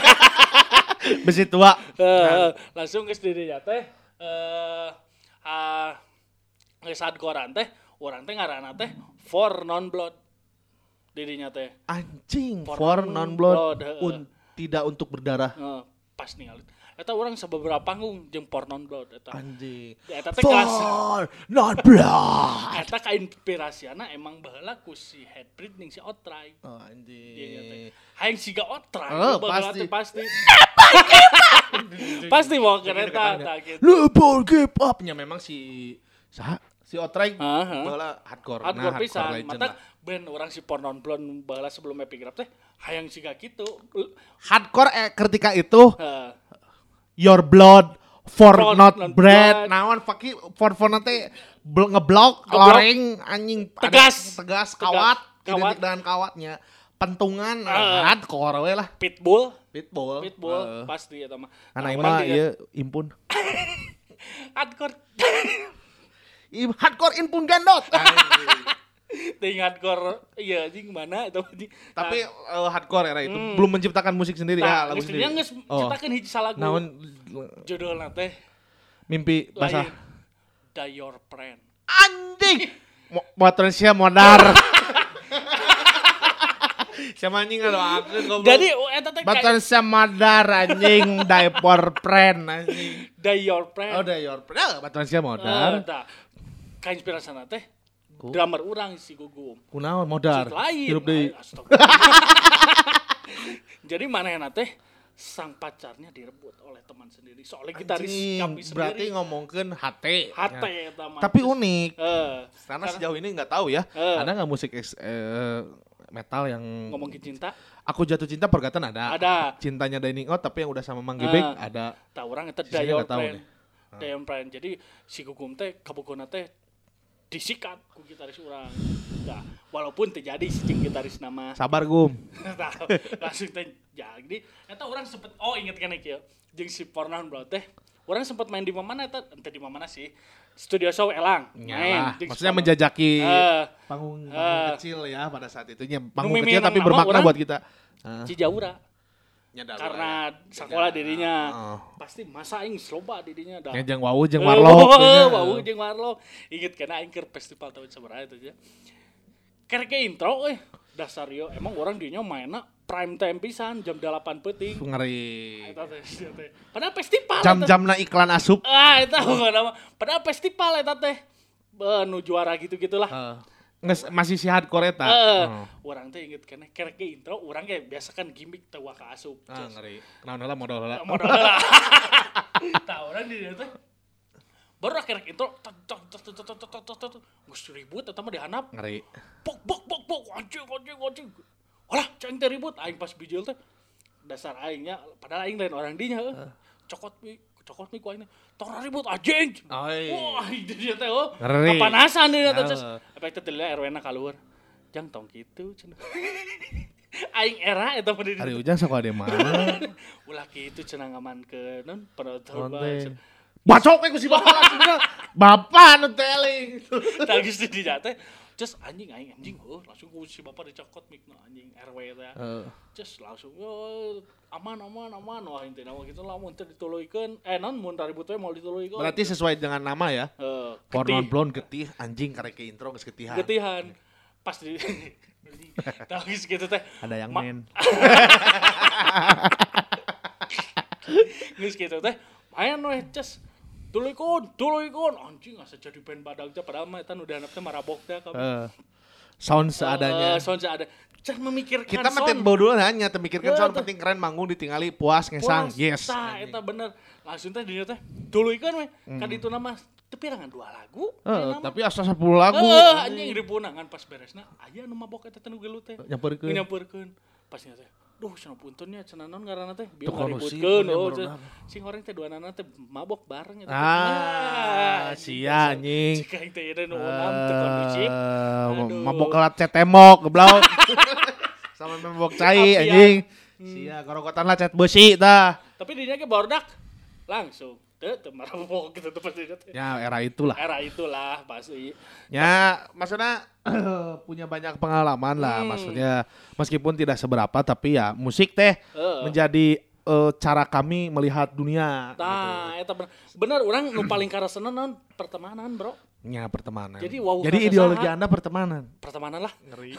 [SPEAKER 2] Besi tua.
[SPEAKER 1] Heeh, langsung geus di dinya teh eh ah geus hardcorean teh urang teh ngaranna teh for non blood dirinya teh.
[SPEAKER 2] Anjing,
[SPEAKER 1] For
[SPEAKER 2] for non blood, un, tidak untuk berdarah.
[SPEAKER 1] Heeh, pas ningali. Eta urang sabeberapa panggung jeung for non blood eta.
[SPEAKER 2] Anjing.
[SPEAKER 1] Eta teh kelas
[SPEAKER 2] For non blood.
[SPEAKER 1] eta kainspirasiana emang baheula ku si Headbreed ning si Otray.
[SPEAKER 2] Oh,
[SPEAKER 1] Iya, teh.
[SPEAKER 2] anjing.
[SPEAKER 1] Hayang siga Otray
[SPEAKER 2] Oh, pasti.
[SPEAKER 1] pasti. pasti mau ke eta tah gitu.
[SPEAKER 2] Never give up. Nya memang si saha? Si Otray
[SPEAKER 1] Heeh.
[SPEAKER 2] baheula hardcore.
[SPEAKER 1] Hardcore
[SPEAKER 2] Nah,
[SPEAKER 1] pisan.
[SPEAKER 2] legend
[SPEAKER 1] Mata band orang si for non blood baheula sebelum epigraph teh hayang siga kitu.
[SPEAKER 2] Hardcore eh, ketika itu
[SPEAKER 1] Heeh.
[SPEAKER 2] Your blood for
[SPEAKER 1] For
[SPEAKER 2] not
[SPEAKER 1] not
[SPEAKER 2] bread.
[SPEAKER 1] blood.
[SPEAKER 2] Naon fucking for for nanti bl- ngeblok
[SPEAKER 1] Ngeblok.
[SPEAKER 2] loreng anjing ada-
[SPEAKER 1] Tegas.
[SPEAKER 2] tegas
[SPEAKER 1] Tegas.
[SPEAKER 2] kawat
[SPEAKER 1] Kawat.
[SPEAKER 2] identik dengan kawatnya pentungan
[SPEAKER 1] Ah.
[SPEAKER 2] hardcore we lah
[SPEAKER 1] Pitbull,
[SPEAKER 2] pitbull
[SPEAKER 1] Pitbull
[SPEAKER 2] Heeh.
[SPEAKER 1] pasti eta mah.
[SPEAKER 2] Anak
[SPEAKER 1] Nah,
[SPEAKER 2] ima
[SPEAKER 1] orang dia-
[SPEAKER 2] ieu impun
[SPEAKER 1] hardcore.
[SPEAKER 2] I- hardcore impun gendot
[SPEAKER 1] Ting hardcore iya anjing mana itu anjing.
[SPEAKER 2] tapi eh, hardcore era itu
[SPEAKER 1] Hmm.
[SPEAKER 2] belum menciptakan musik sendiri ya
[SPEAKER 1] Nah,
[SPEAKER 2] lagu
[SPEAKER 1] geus
[SPEAKER 2] sendiri
[SPEAKER 1] dia geus
[SPEAKER 2] oh
[SPEAKER 1] hiji salagu.
[SPEAKER 2] naon
[SPEAKER 1] Judulna teh
[SPEAKER 2] mimpi basah
[SPEAKER 1] Die Your Friend.
[SPEAKER 2] anjing Mo- motor sia modar Siapa anjing ngadoakeun goblok.
[SPEAKER 1] Jadi eta teh kayak
[SPEAKER 2] samadar anjing diaper friend anjing.
[SPEAKER 1] Die Your Friend.
[SPEAKER 2] Oh, diaper friend. Ah, batan sia
[SPEAKER 1] Eh,
[SPEAKER 2] modar.
[SPEAKER 1] tah. Kainspirasana teh
[SPEAKER 2] Ku?
[SPEAKER 1] Drummer urang si Gugum.
[SPEAKER 2] Kunaon modar?
[SPEAKER 1] Cik lain.
[SPEAKER 2] Hirup deui.
[SPEAKER 1] Jadi mana teh sang pacarnya direbut oleh teman sendiri. Soalnya gitaris
[SPEAKER 2] Anjing,
[SPEAKER 1] kami
[SPEAKER 2] berarti
[SPEAKER 1] sendiri.
[SPEAKER 2] ngomongkeun hati.
[SPEAKER 1] Hate
[SPEAKER 2] Ya.
[SPEAKER 1] eta mah.
[SPEAKER 2] Tapi unik.
[SPEAKER 1] Eh,
[SPEAKER 2] Karena sejauh ini nggak tahu ya.
[SPEAKER 1] Eh.
[SPEAKER 2] Ada nggak musik eh, metal yang
[SPEAKER 1] ngomongin cinta
[SPEAKER 2] aku jatuh cinta pergatan ada.
[SPEAKER 1] ada.
[SPEAKER 2] Cintanya Dining Out tapi yang udah sama Mang Gibek
[SPEAKER 1] Ah.
[SPEAKER 2] ada.
[SPEAKER 1] Tahu orang itu Dayon
[SPEAKER 2] deh.
[SPEAKER 1] Dayon Friend. Jadi si Gugum teh kabukuna teh disikat ku gitaris orang. Nah, walaupun terjadi si cing gitaris nama
[SPEAKER 2] Sabar Gum.
[SPEAKER 1] Nah, langsung teh jadi eta orang sempet oh inget kan ya jeung si Pornan bro teh orang sempat main di mana eta ente di mana sih studio show elang. Jeung
[SPEAKER 2] Maksudnya menjajaki
[SPEAKER 1] Eh,
[SPEAKER 2] panggung,
[SPEAKER 1] Eh.
[SPEAKER 2] panggung kecil ya pada saat itu. Nya, Panggung kecil tapi bermakna buat kita. Ah.
[SPEAKER 1] Cijaura.
[SPEAKER 2] Nyadar
[SPEAKER 1] Karena
[SPEAKER 2] ya.
[SPEAKER 1] sekolah dirinya.
[SPEAKER 2] Oh.
[SPEAKER 1] Pasti masa aing loba dirinya dah.
[SPEAKER 2] Yang jeung wau jeung
[SPEAKER 1] Eh,
[SPEAKER 2] warlock.
[SPEAKER 1] oh. Wau jeung Warlock. Ingat kena aing keur festival tahun sabaraha itu ya. Kerek intro eh dasar yo emang orang dinya mainna prime time pisan jam 8 peuting.
[SPEAKER 2] Ngeri.
[SPEAKER 1] Padahal festival. eta.
[SPEAKER 2] Jam-jamna iklan asup.
[SPEAKER 1] Ah, eta nama. Padahal festival eta teh. Eh, nu juara gitu-gitulah.
[SPEAKER 2] Heeh. Nges, masih si hardcore eta.
[SPEAKER 1] Heeh.
[SPEAKER 2] Oh.
[SPEAKER 1] Orang teh inget kena kerek ge intro, orang ge biasa kan gimmick teh waka asup.
[SPEAKER 2] Ah, ngeri. Naon heula modal heula.
[SPEAKER 1] Modal lah. Tah orang di dieu teh. Baru kerek intro, tok tok tok tok tok tok tok tok tok. Geus ribut eta mah dihanap.
[SPEAKER 2] Ngeri.
[SPEAKER 1] Bok bok bok bok anjing anjing anjing. Alah, cang teh ribut aing pas bijil teh. Dasar aingnya padahal aing lain orang dinya heuh. Cokot cocok nih kuahnya. Tor ribut anjing.
[SPEAKER 2] Oh, iya, iya,
[SPEAKER 1] Wah iya. itu dia teh oh. Kepanasan dia teh
[SPEAKER 2] terus.
[SPEAKER 1] Apa itu dilihat RW na keluar jang tong gitu cenah aing era itu pada
[SPEAKER 2] hari ujang sok ada mana?
[SPEAKER 1] Ulah itu cenah ngaman ke
[SPEAKER 2] non
[SPEAKER 1] penonton
[SPEAKER 2] bacok eh ku bapak sebenarnya bapak. Nu teling
[SPEAKER 1] di dia teh. Just anjing aing anjing oh langsung ku si bapak dicokot mikna anjing RW teh.
[SPEAKER 2] Heeh.
[SPEAKER 1] Just langsung oh, aman aman aman wah inti nama gitu lamun teu dituluykeun eh non mun ribut we mau dituluykeun.
[SPEAKER 2] Berarti sesuai dengan nama ya.
[SPEAKER 1] eh
[SPEAKER 2] Pornon
[SPEAKER 1] getih.
[SPEAKER 2] blonde getih anjing karek ke intro geus getihan.
[SPEAKER 1] getihan pas di tagis gitu teh.
[SPEAKER 2] Ada yang
[SPEAKER 1] Ma-
[SPEAKER 2] men.
[SPEAKER 1] Geus gitu teh. Main we just dulu ikon dulu ikon anjing nggak jadi band padahal aja. Padahal mah udah anaknya maraboknya kamu.
[SPEAKER 2] Uh, sound seadanya.
[SPEAKER 1] Uh, sound seadanya cek memikirkan
[SPEAKER 2] kita meten bau dulu hanya memikirkan
[SPEAKER 1] iya,
[SPEAKER 2] sound penting keren manggung ditinggali puas ngesang.
[SPEAKER 1] Puas,
[SPEAKER 2] yes. nah,
[SPEAKER 1] itu bener. Langsung teh dunia teh. Dulu ikan weh mm. kan itu nama tapi dengan dua lagu. Uh,
[SPEAKER 2] tapi asal sepuluh lagu.
[SPEAKER 1] Uh, anjing di punangan pas beresna. Aja nu mabok eta teh nu gelut teh.
[SPEAKER 2] Nyamperkeun
[SPEAKER 1] nyamperkeun pasnya teh. Duh, cina puntennya, cina non karena teh biar
[SPEAKER 2] ngaributkan.
[SPEAKER 1] Oh, sing orang teh dua nana teh mabok bareng. Itu.
[SPEAKER 2] Ah, iya, si anjing.
[SPEAKER 1] Jika itu ya
[SPEAKER 2] dan
[SPEAKER 1] ulam.
[SPEAKER 2] Mabok kelat cetemok, geblok. Sama mabok cai
[SPEAKER 1] ya,
[SPEAKER 2] anjing.
[SPEAKER 1] Hmm.
[SPEAKER 2] Sia, korokotan lah cet besi dah.
[SPEAKER 1] Tapi dinya ke bordak langsung. Teu teu mabok gitu tuh pasti teh.
[SPEAKER 2] Ya era itulah.
[SPEAKER 1] Era itulah pasti.
[SPEAKER 2] Ya, maksudnya punya banyak pengalaman lah,
[SPEAKER 1] Hmm.
[SPEAKER 2] maksudnya meskipun tidak seberapa tapi ya musik teh
[SPEAKER 1] Heeh.
[SPEAKER 2] menjadi eh, cara kami melihat dunia.
[SPEAKER 1] Tah, eta bener. Bener urang nu paling karasenan naon pertemanan, Bro.
[SPEAKER 2] Ya pertemanan.
[SPEAKER 1] Jadi, wow,
[SPEAKER 2] Jadi ideologi
[SPEAKER 1] saha?
[SPEAKER 2] Anda pertemanan.
[SPEAKER 1] Pertemanan lah.
[SPEAKER 2] Ngeri.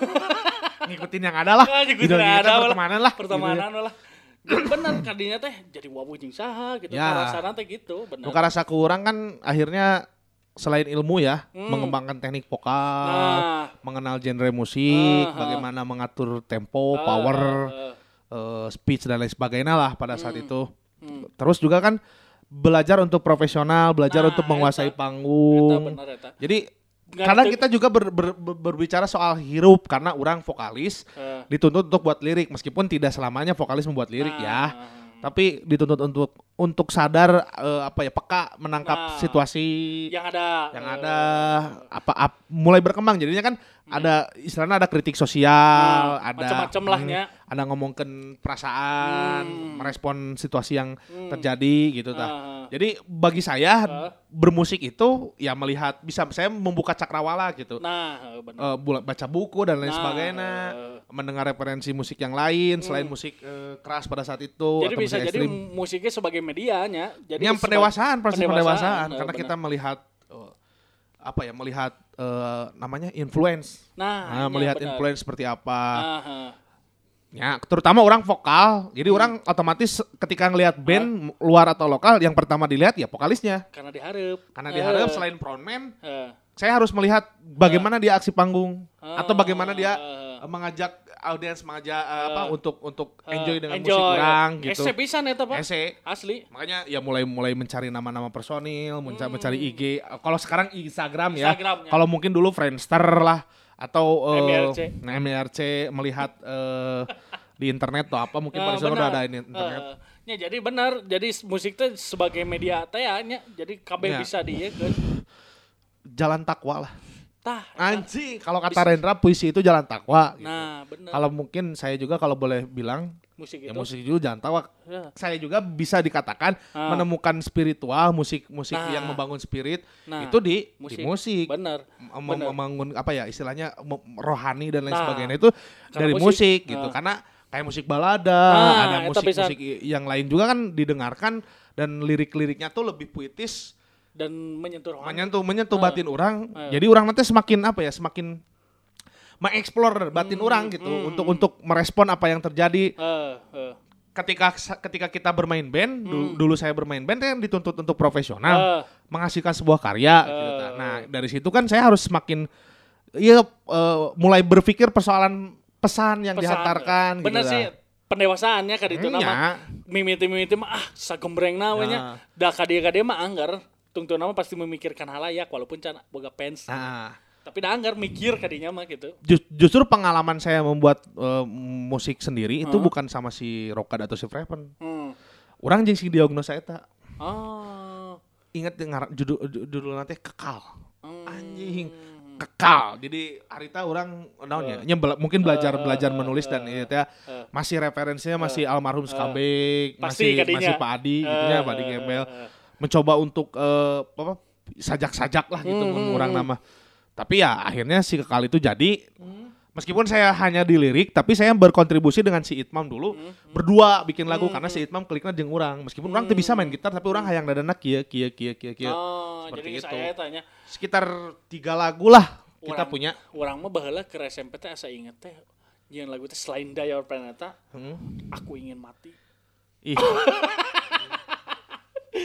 [SPEAKER 2] Ngikutin yang ada lah.
[SPEAKER 1] Ah, ngikutin
[SPEAKER 2] Ideologi
[SPEAKER 1] ada
[SPEAKER 2] kita
[SPEAKER 1] lah.
[SPEAKER 2] pertemanan lah.
[SPEAKER 1] Pertemanan lah. Bener kadinya teh jadi wawu jeung saha gitu.
[SPEAKER 2] Ya.
[SPEAKER 1] Karasana teh gitu, bener.
[SPEAKER 2] Nuka rasa kurang kan akhirnya selain ilmu ya,
[SPEAKER 1] Hmm.
[SPEAKER 2] mengembangkan teknik vokal,
[SPEAKER 1] Nah,
[SPEAKER 2] mengenal genre musik,
[SPEAKER 1] ah.
[SPEAKER 2] bagaimana mengatur tempo,
[SPEAKER 1] Ah,
[SPEAKER 2] power, eh, speech dan lain sebagainya lah pada saat
[SPEAKER 1] Hmm.
[SPEAKER 2] itu.
[SPEAKER 1] Hmm.
[SPEAKER 2] Terus juga kan belajar untuk profesional, belajar
[SPEAKER 1] Nah,
[SPEAKER 2] untuk menguasai
[SPEAKER 1] eta.
[SPEAKER 2] panggung.
[SPEAKER 1] Eta bener eta.
[SPEAKER 2] Jadi kadang
[SPEAKER 1] teu-
[SPEAKER 2] kita juga ber- ber- ber- berbicara soal hirup karena orang vokalis
[SPEAKER 1] Eh,
[SPEAKER 2] dituntut untuk buat lirik. Meskipun tidak selamanya vokalis membuat lirik
[SPEAKER 1] nah,
[SPEAKER 2] ya. Tapi dituntut untuk untuk sadar eh, apa ya peka menangkap
[SPEAKER 1] Nah,
[SPEAKER 2] situasi
[SPEAKER 1] yang ada.
[SPEAKER 2] yang
[SPEAKER 1] eh,
[SPEAKER 2] ada apa ap- mulai berkembang. Jadinya kan ada istilahnya ada kritik sosial,
[SPEAKER 1] Hmm,
[SPEAKER 2] ada
[SPEAKER 1] macem-macem lah
[SPEAKER 2] ada ngomongkan perasaan,
[SPEAKER 1] Hmm.
[SPEAKER 2] merespon situasi yang
[SPEAKER 1] Hmm.
[SPEAKER 2] terjadi gitu tah.
[SPEAKER 1] Ah,
[SPEAKER 2] Jadi bagi saya
[SPEAKER 1] Ah.
[SPEAKER 2] bermusik itu ya melihat bisa saya membuka cakrawala gitu.
[SPEAKER 1] Nah, eh, bener.
[SPEAKER 2] Eh, bula- baca buku dan lain
[SPEAKER 1] Nah,
[SPEAKER 2] sebagainya,
[SPEAKER 1] eh.
[SPEAKER 2] mendengar referensi musik yang lain selain
[SPEAKER 1] Hmm.
[SPEAKER 2] musik eh, keras pada saat itu
[SPEAKER 1] jadi bisa
[SPEAKER 2] musik
[SPEAKER 1] jadi
[SPEAKER 2] ekstrim.
[SPEAKER 1] musiknya sebagai medianya. Jadi
[SPEAKER 2] yang pendewasaan proses pendewasaan,
[SPEAKER 1] pendewasaan,
[SPEAKER 2] karena
[SPEAKER 1] benar.
[SPEAKER 2] kita melihat eh, apa ya melihat eh, namanya influence
[SPEAKER 1] Nah,
[SPEAKER 2] Nah,
[SPEAKER 1] iya,
[SPEAKER 2] melihat
[SPEAKER 1] benar.
[SPEAKER 2] influence seperti apa
[SPEAKER 1] ah.
[SPEAKER 2] Ya terutama orang vokal jadi
[SPEAKER 1] Hmm.
[SPEAKER 2] orang otomatis ketika ngelihat band luar atau lokal yang pertama dilihat ya vokalisnya
[SPEAKER 1] karena diharap.
[SPEAKER 2] karena
[SPEAKER 1] Eh,
[SPEAKER 2] diharap selain frontman
[SPEAKER 1] eh,
[SPEAKER 2] saya harus melihat bagaimana dia aksi panggung atau
[SPEAKER 1] Ah,
[SPEAKER 2] bagaimana dia
[SPEAKER 1] ah,
[SPEAKER 2] eh, mengajak audiens mengajak eh,
[SPEAKER 1] Ah.
[SPEAKER 2] apa untuk untuk
[SPEAKER 1] ah.
[SPEAKER 2] enjoy dengan
[SPEAKER 1] Enjoy,
[SPEAKER 2] musik
[SPEAKER 1] ya.
[SPEAKER 2] orang gitu
[SPEAKER 1] Ese pisan eta, Pak.
[SPEAKER 2] Ese.
[SPEAKER 1] Asli.
[SPEAKER 2] makanya ya mulai mulai mencari nama-nama personil mencari, mencari IG kalau sekarang Instagram ya
[SPEAKER 1] Hmm. Instagram, ya.
[SPEAKER 2] kalau mungkin dulu Friendster lah atau eh,
[SPEAKER 1] MIRC.
[SPEAKER 2] nah, MIRC melihat eh, di internet atau apa mungkin sana udah ada ini internet
[SPEAKER 1] Eh, ya jadi benar, jadi musik teh sebagai media teh ya, jadi kabeh
[SPEAKER 2] Ya.
[SPEAKER 1] bisa dieukeun.
[SPEAKER 2] jalan takwa lah
[SPEAKER 1] Tah.
[SPEAKER 2] anjing kalau kata Rendra puisi itu jalan takwa gitu.
[SPEAKER 1] Nah, benar.
[SPEAKER 2] kalau mungkin saya juga kalau boleh bilang
[SPEAKER 1] musik
[SPEAKER 2] Ya
[SPEAKER 1] itu.
[SPEAKER 2] musik dulu jangan tahu.
[SPEAKER 1] Ya.
[SPEAKER 2] Saya juga bisa dikatakan
[SPEAKER 1] Ah.
[SPEAKER 2] menemukan spiritual musik-musik
[SPEAKER 1] Nah.
[SPEAKER 2] yang membangun spirit
[SPEAKER 1] Nah,
[SPEAKER 2] itu di
[SPEAKER 1] musik.
[SPEAKER 2] di musik.
[SPEAKER 1] Bener.
[SPEAKER 2] membangun apa ya istilahnya rohani dan lain
[SPEAKER 1] Nah,
[SPEAKER 2] sebagainya itu dari
[SPEAKER 1] musik.
[SPEAKER 2] musik, gitu.
[SPEAKER 1] Nah.
[SPEAKER 2] Karena kayak musik balada,
[SPEAKER 1] Nah,
[SPEAKER 2] ada musik-musik yang lain juga kan didengarkan dan lirik-liriknya tuh lebih puitis,
[SPEAKER 1] Dan menyentuh rohani.
[SPEAKER 2] menyentuh menyentuh
[SPEAKER 1] Ah.
[SPEAKER 2] batin orang.
[SPEAKER 1] Ah.
[SPEAKER 2] Jadi orang nanti semakin apa ya, semakin mengeksplor batin
[SPEAKER 1] Hmm,
[SPEAKER 2] orang gitu
[SPEAKER 1] hmm,
[SPEAKER 2] untuk
[SPEAKER 1] hmm.
[SPEAKER 2] untuk merespon apa yang terjadi
[SPEAKER 1] Eh, eh.
[SPEAKER 2] ketika ketika kita bermain band dulu, dulu saya bermain band kan dituntut untuk profesional
[SPEAKER 1] Eh,
[SPEAKER 2] menghasilkan sebuah karya gitu.
[SPEAKER 1] Eh.
[SPEAKER 2] Nah, dari situ kan saya harus semakin ya eh, mulai berpikir persoalan pesan yang
[SPEAKER 1] pesan.
[SPEAKER 2] dihantarkan
[SPEAKER 1] Bener
[SPEAKER 2] gitu
[SPEAKER 1] sih pendewasaannya kan itu nama
[SPEAKER 2] Nya.
[SPEAKER 1] mimiti-mimiti mah ah sagembreng na we nya.
[SPEAKER 2] Nah.
[SPEAKER 1] Da ka dia ka dia mah anggar tungtu nama pasti memikirkan halayak walaupun can boga fans.
[SPEAKER 2] Nah,
[SPEAKER 1] Tapi da anggar mikir kadinya mah gitu.
[SPEAKER 2] ju- justru pengalaman saya membuat eh, musik sendiri itu
[SPEAKER 1] Heeh.
[SPEAKER 2] bukan sama si Rokad atau si Freven.
[SPEAKER 1] Hmm.
[SPEAKER 2] Orang jeung si diagnosa eta.
[SPEAKER 1] Oh.
[SPEAKER 2] Ingat dengar judul judul nanti kekal.
[SPEAKER 1] Hmm.
[SPEAKER 2] Anjing. Kekal. Jadi harita orang naonnya nya bela- mungkin belajar
[SPEAKER 1] Eh,
[SPEAKER 2] belajar menulis dan
[SPEAKER 1] eh,
[SPEAKER 2] itu ya
[SPEAKER 1] eh.
[SPEAKER 2] masih referensinya masih almarhum
[SPEAKER 1] Pasti
[SPEAKER 2] Skabek, masih
[SPEAKER 1] kadinya.
[SPEAKER 2] masih Pak Adi gitu ya, Pak Adi Gembel.
[SPEAKER 1] eh, eh.
[SPEAKER 2] Mencoba untuk eh, apa sajak-sajak lah gitu
[SPEAKER 1] Hmm, hmm,
[SPEAKER 2] orang
[SPEAKER 1] hmm.
[SPEAKER 2] nama. Tapi ya akhirnya si kekal itu jadi
[SPEAKER 1] Hmm.
[SPEAKER 2] meskipun saya hanya di lirik tapi saya berkontribusi dengan si Itmam dulu
[SPEAKER 1] Hmm,
[SPEAKER 2] berdua bikin lagu
[SPEAKER 1] Hmm,
[SPEAKER 2] karena si Itmam kliknya jeung orang. Meskipun orang tuh bisa main gitar tapi orang hayang dadana kieu kieu kieu kieu kieu.
[SPEAKER 1] Oh,
[SPEAKER 2] Seperti
[SPEAKER 1] jadi
[SPEAKER 2] itu.
[SPEAKER 1] saya tanya,
[SPEAKER 2] Sekitar tiga lagu lah kita
[SPEAKER 1] Orang-
[SPEAKER 2] punya.
[SPEAKER 1] orang mah baheula ke SMP teh asa inget teh yang lagu teh selain Your Planeta,
[SPEAKER 2] Hmm.
[SPEAKER 1] aku ingin mati.
[SPEAKER 2] Ih.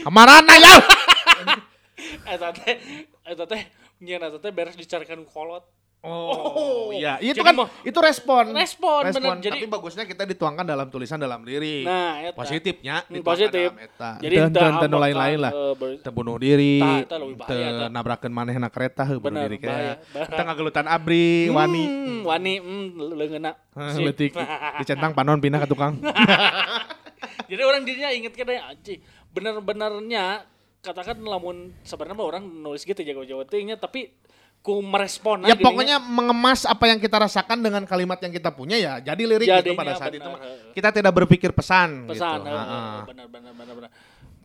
[SPEAKER 2] Kamarana ya.
[SPEAKER 1] Eta teh, eta teh, nyen eta teh beres dicarikan kolot.
[SPEAKER 2] Oh, iya. Itu
[SPEAKER 1] Jadi
[SPEAKER 2] kan
[SPEAKER 1] mah-
[SPEAKER 2] itu respon.
[SPEAKER 1] Respon, bener. Jadi-
[SPEAKER 2] Tapi bagusnya kita dituangkan dalam tulisan dalam lirik.
[SPEAKER 1] Nah, eta.
[SPEAKER 2] Positifnya
[SPEAKER 1] Hmm, positif.
[SPEAKER 2] dalam eta.
[SPEAKER 1] Jadi ambekan,
[SPEAKER 2] lain-lain lah.
[SPEAKER 1] eh, ber-
[SPEAKER 2] Teu bunuh diri, nabrakeun manehna kereta heuh bunuh
[SPEAKER 1] Bener,
[SPEAKER 2] diri kayak.
[SPEAKER 1] bahaya.
[SPEAKER 2] Teu ngagelutan abri, wani.
[SPEAKER 1] Hmm, wani, hmm, leungeuna.
[SPEAKER 2] Leutik dicentang panon pindah ke tukang.
[SPEAKER 1] Jadi orang dirinya inget kan ya, anjing. Bener-benernya katakan lamun sebenarnya orang nulis gitu jago-jago tingnya tapi ku merespon
[SPEAKER 2] ya pokoknya mengemas apa yang kita rasakan dengan kalimat yang kita punya ya jadi lirik gitu
[SPEAKER 1] Jadinya
[SPEAKER 2] pada saat
[SPEAKER 1] benar,
[SPEAKER 2] itu kita tidak berpikir pesan,
[SPEAKER 1] pesan
[SPEAKER 2] gitu.
[SPEAKER 1] heeh,
[SPEAKER 2] Ha-ha.
[SPEAKER 1] benar benar benar benar.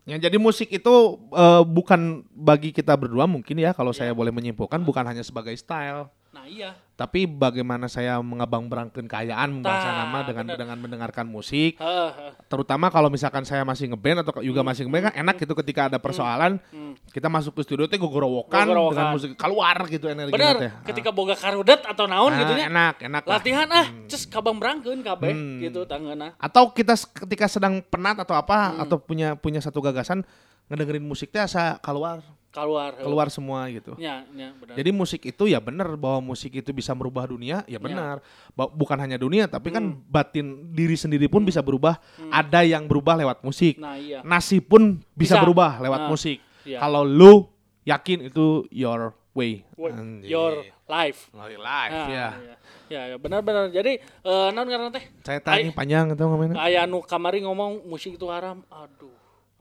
[SPEAKER 2] Ya, jadi musik itu eh, bukan bagi kita berdua mungkin ya kalau
[SPEAKER 1] Iya.
[SPEAKER 2] saya boleh menyimpulkan bukan hanya sebagai style,
[SPEAKER 1] Nah, iya.
[SPEAKER 2] tapi bagaimana saya mengabang berangkan kekayaan bahasa
[SPEAKER 1] Tah,
[SPEAKER 2] nama dengan
[SPEAKER 1] bener.
[SPEAKER 2] dengan mendengarkan musik.
[SPEAKER 1] Heeh, heeh.
[SPEAKER 2] Terutama kalau misalkan saya masih ngeband atau juga masih ngeband kan enak gitu ketika ada persoalan
[SPEAKER 1] Hmm.
[SPEAKER 2] kita masuk ke studio teh gogorowokan dengan musik keluar gitu energi
[SPEAKER 1] Benar,
[SPEAKER 2] teh.
[SPEAKER 1] ketika boga karudet atau naon
[SPEAKER 2] Ah,
[SPEAKER 1] gitu nya.
[SPEAKER 2] enak, enak lah.
[SPEAKER 1] Latihan ah, cus kabang berangkeun kabeh
[SPEAKER 2] Hmm.
[SPEAKER 1] gitu tangeuna.
[SPEAKER 2] Atau kita ketika sedang penat atau apa
[SPEAKER 1] Hmm.
[SPEAKER 2] atau punya punya satu gagasan ngedengerin musik teh asa keluar
[SPEAKER 1] Keluar.
[SPEAKER 2] keluar semua gitu.
[SPEAKER 1] Nya, nya benar.
[SPEAKER 2] Jadi musik itu ya benar bahwa musik itu bisa merubah dunia, ya benar. Ba- Bukan hanya dunia, tapi kan
[SPEAKER 1] Hmm.
[SPEAKER 2] batin diri sendiri pun bisa berubah. Ada yang berubah lewat musik.
[SPEAKER 1] Nah, iya.
[SPEAKER 2] Nasib pun bisa,
[SPEAKER 1] Bisa.
[SPEAKER 2] berubah lewat
[SPEAKER 1] Nah,
[SPEAKER 2] musik.
[SPEAKER 1] iya.
[SPEAKER 2] Kalau lu yakin itu your way. Anjir.
[SPEAKER 1] Your life.
[SPEAKER 2] Your life,
[SPEAKER 1] Nah,
[SPEAKER 2] ya.
[SPEAKER 1] iya. Ya, ya benar-benar. Jadi eh naon karena teh?
[SPEAKER 2] Saya tanya panjang itu ngomongnya.
[SPEAKER 1] Aya nu kamari ngomong musik itu haram. Aduh.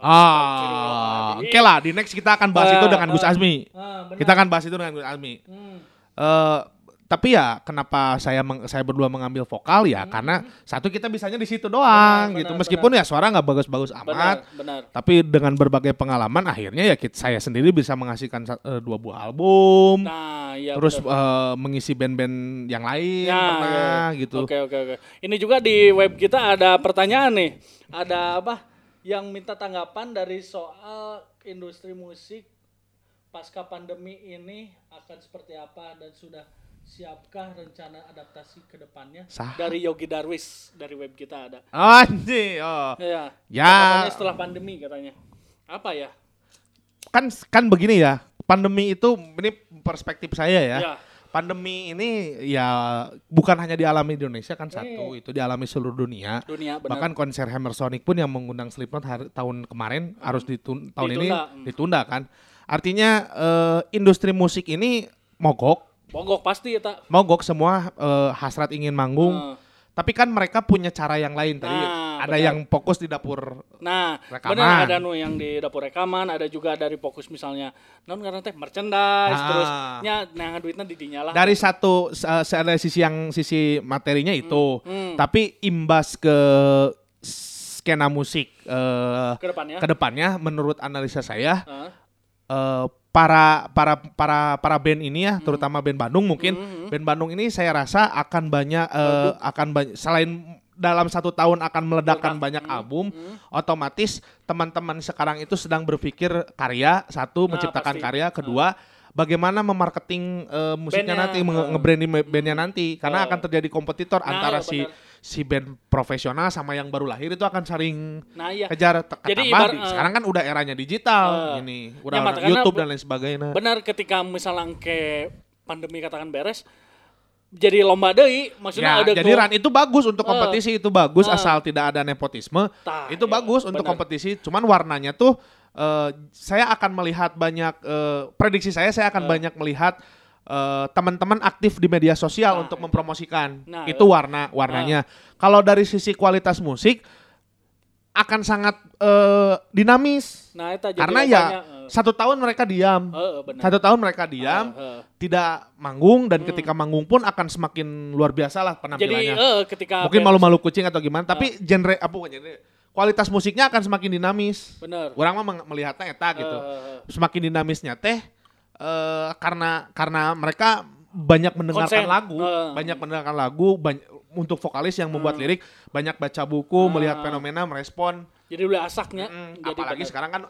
[SPEAKER 2] Ah, oke lah. Di next kita akan bahas itu
[SPEAKER 1] Ah,
[SPEAKER 2] dengan Gus
[SPEAKER 1] ah.
[SPEAKER 2] Azmi.
[SPEAKER 1] Ah, benar.
[SPEAKER 2] Kita akan bahas itu dengan Gus Azmi.
[SPEAKER 1] Hmm.
[SPEAKER 2] Eh, tapi ya kenapa saya meng- saya berdua mengambil vokal ya karena satu kita bisanya di situ doang
[SPEAKER 1] Hmm. Benar,
[SPEAKER 2] gitu
[SPEAKER 1] benar,
[SPEAKER 2] meskipun ya suara nggak bagus-bagus
[SPEAKER 1] Benar,
[SPEAKER 2] amat
[SPEAKER 1] benar.
[SPEAKER 2] tapi dengan berbagai pengalaman akhirnya ya kita, saya sendiri bisa menghasilkan eh, dua buah album
[SPEAKER 1] Nah, iya
[SPEAKER 2] terus
[SPEAKER 1] benar.
[SPEAKER 2] eh, mengisi band-band yang lain
[SPEAKER 1] Ya,
[SPEAKER 2] pernah
[SPEAKER 1] ya.
[SPEAKER 2] gitu
[SPEAKER 1] Oke, oke, oke. Ini juga di web kita ada pertanyaan nih. Ada apa? Yang minta tanggapan dari soal industri musik pasca pandemi ini akan seperti apa dan sudah siapkah rencana adaptasi ke depannya?
[SPEAKER 2] Sah.
[SPEAKER 1] Dari Yogi Darwis dari web kita ada.
[SPEAKER 2] anjing oh
[SPEAKER 1] Ya.
[SPEAKER 2] Ya.
[SPEAKER 1] setelah pandemi katanya. Apa ya?
[SPEAKER 2] kan kan begini ya pandemi itu ini perspektif saya ya
[SPEAKER 1] Ya.
[SPEAKER 2] Pandemi ini ya bukan hanya dialami di Indonesia kan satu itu dialami seluruh dunia.
[SPEAKER 1] Dunia benar.
[SPEAKER 2] bahkan konser Hammer Sonic pun yang mengundang Slipknot hari, tahun kemarin harus ditun, tahun ini
[SPEAKER 1] Ditunda, hmm.
[SPEAKER 2] ditunda kan. Artinya eh, industri musik ini mogok.
[SPEAKER 1] Mogok pasti ya tak.
[SPEAKER 2] mogok semua eh, hasrat ingin manggung.
[SPEAKER 1] Eh,
[SPEAKER 2] tapi kan mereka punya cara yang lain tadi.
[SPEAKER 1] Nah,
[SPEAKER 2] ada
[SPEAKER 1] benar.
[SPEAKER 2] yang fokus di dapur
[SPEAKER 1] Nah,
[SPEAKER 2] Rekaman.
[SPEAKER 1] benar ada nu yang di dapur rekaman, ada juga dari fokus misalnya non karena teh merchandise
[SPEAKER 2] Ah.
[SPEAKER 1] terus nya nah duitnya di dinya lah.
[SPEAKER 2] dari satu uh, ada sisi yang sisi materinya itu
[SPEAKER 1] Hmm.
[SPEAKER 2] tapi imbas ke skena musik eh
[SPEAKER 1] Ke
[SPEAKER 2] depannya. ke depannya menurut analisa saya eh, para para para para band ini
[SPEAKER 1] Hmm.
[SPEAKER 2] ya terutama band Bandung mungkin band Bandung ini saya rasa akan banyak eh, akan banyak selain dalam satu tahun akan meledakkan
[SPEAKER 1] Meledak.
[SPEAKER 2] banyak
[SPEAKER 1] Hmm.
[SPEAKER 2] album otomatis teman-teman sekarang itu sedang berpikir karya satu
[SPEAKER 1] Nah,
[SPEAKER 2] menciptakan
[SPEAKER 1] pasti.
[SPEAKER 2] karya kedua bagaimana memarketing eh, musiknya
[SPEAKER 1] Bandnya.
[SPEAKER 2] nanti
[SPEAKER 1] Hmm.
[SPEAKER 2] nge-branding bandnya nanti karena
[SPEAKER 1] Oh.
[SPEAKER 2] akan terjadi kompetitor
[SPEAKER 1] Nah,
[SPEAKER 2] antara
[SPEAKER 1] ya
[SPEAKER 2] si si band profesional sama yang baru lahir itu akan saling
[SPEAKER 1] Nah, iya.
[SPEAKER 2] kejar te-
[SPEAKER 1] Jadi ibar-
[SPEAKER 2] di-
[SPEAKER 1] eh,
[SPEAKER 2] sekarang kan udah eranya digital
[SPEAKER 1] eh,
[SPEAKER 2] ini
[SPEAKER 1] ya,
[SPEAKER 2] udah
[SPEAKER 1] makanya
[SPEAKER 2] YouTube dan lain sebagainya
[SPEAKER 1] Benar ketika misalnya ke pandemi katakan beres jadi lomba deui maksudnya
[SPEAKER 2] ya,
[SPEAKER 1] ada
[SPEAKER 2] jadi run itu bagus untuk
[SPEAKER 1] Eh.
[SPEAKER 2] kompetisi itu bagus
[SPEAKER 1] Eh.
[SPEAKER 2] asal tidak ada nepotisme
[SPEAKER 1] Tah,
[SPEAKER 2] itu
[SPEAKER 1] iya,
[SPEAKER 2] bagus untuk
[SPEAKER 1] benar.
[SPEAKER 2] kompetisi cuman warnanya tuh eh, saya akan melihat banyak eh, prediksi saya saya akan
[SPEAKER 1] Eh.
[SPEAKER 2] banyak melihat eh, teman-teman aktif di media sosial
[SPEAKER 1] Nah,
[SPEAKER 2] untuk
[SPEAKER 1] itu.
[SPEAKER 2] mempromosikan
[SPEAKER 1] Nah,
[SPEAKER 2] itu warna warnanya kalau dari sisi kualitas musik akan sangat eh, dinamis
[SPEAKER 1] Nah, jadi
[SPEAKER 2] karena ya
[SPEAKER 1] lombanya, eh,
[SPEAKER 2] satu tahun mereka diam
[SPEAKER 1] eh, benar.
[SPEAKER 2] satu tahun mereka diam
[SPEAKER 1] Eh, eh.
[SPEAKER 2] tidak manggung dan ketika manggung pun akan semakin luar biasa lah
[SPEAKER 1] Jadi
[SPEAKER 2] penampilannya
[SPEAKER 1] eh, ketika
[SPEAKER 2] mungkin malu-malu kucing atau gimana tapi genre apa genre kualitas musiknya akan semakin dinamis
[SPEAKER 1] benar.
[SPEAKER 2] orang mah melihatnya eta gitu
[SPEAKER 1] eh.
[SPEAKER 2] semakin dinamisnya teh eh, karena karena mereka banyak mendengarkan
[SPEAKER 1] Konsen.
[SPEAKER 2] lagu
[SPEAKER 1] Eh.
[SPEAKER 2] banyak mendengarkan lagu banyak untuk vokalis yang membuat lirik banyak baca buku melihat
[SPEAKER 1] Ah.
[SPEAKER 2] fenomena merespon
[SPEAKER 1] Jadi udah asaknya.
[SPEAKER 2] Mm,
[SPEAKER 1] jadi
[SPEAKER 2] apalagi
[SPEAKER 1] benar.
[SPEAKER 2] sekarang kan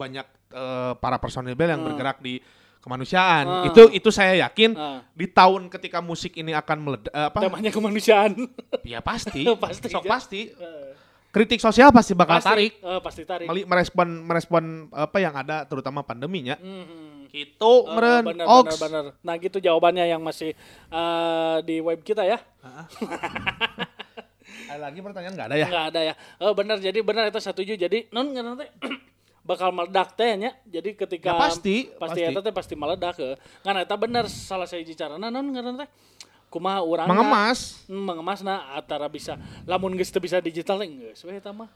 [SPEAKER 2] banyak eh, para personil band yang
[SPEAKER 1] Hmm.
[SPEAKER 2] bergerak di kemanusiaan
[SPEAKER 1] Hmm.
[SPEAKER 2] itu itu saya yakin
[SPEAKER 1] Ah.
[SPEAKER 2] di tahun ketika musik ini akan meledak apa
[SPEAKER 1] temanya kemanusiaan.
[SPEAKER 2] ya pasti
[SPEAKER 1] Pasti,
[SPEAKER 2] sok
[SPEAKER 1] ya.
[SPEAKER 2] pasti
[SPEAKER 1] Eh,
[SPEAKER 2] kritik sosial pasti bakal
[SPEAKER 1] pasti,
[SPEAKER 2] tarik
[SPEAKER 1] eh, pasti tarik.
[SPEAKER 2] Meli- merespon merespon apa yang ada terutama pandeminya
[SPEAKER 1] Mhm.
[SPEAKER 2] itu
[SPEAKER 1] Eh,
[SPEAKER 2] meren
[SPEAKER 1] benar,
[SPEAKER 2] oks
[SPEAKER 1] benar, benar. Nah gitu jawabannya yang masih eh, di web kita ya.
[SPEAKER 2] ada lagi pertanyaan nggak ada ya
[SPEAKER 1] Nggak ada ya. Oh benar jadi benar itu setuju. Jadi non nggak nanti bakal meledak teh nya. Jadi ketika
[SPEAKER 2] Ya, pasti,
[SPEAKER 1] pasti eta teh pasti meledak ke. Karena eta benar salah saya bicara non nggak nanti kumaha urang
[SPEAKER 2] mengemas
[SPEAKER 1] Hmm, mengemas nah antara bisa lamun geus bisa digital teh geus we eta mah.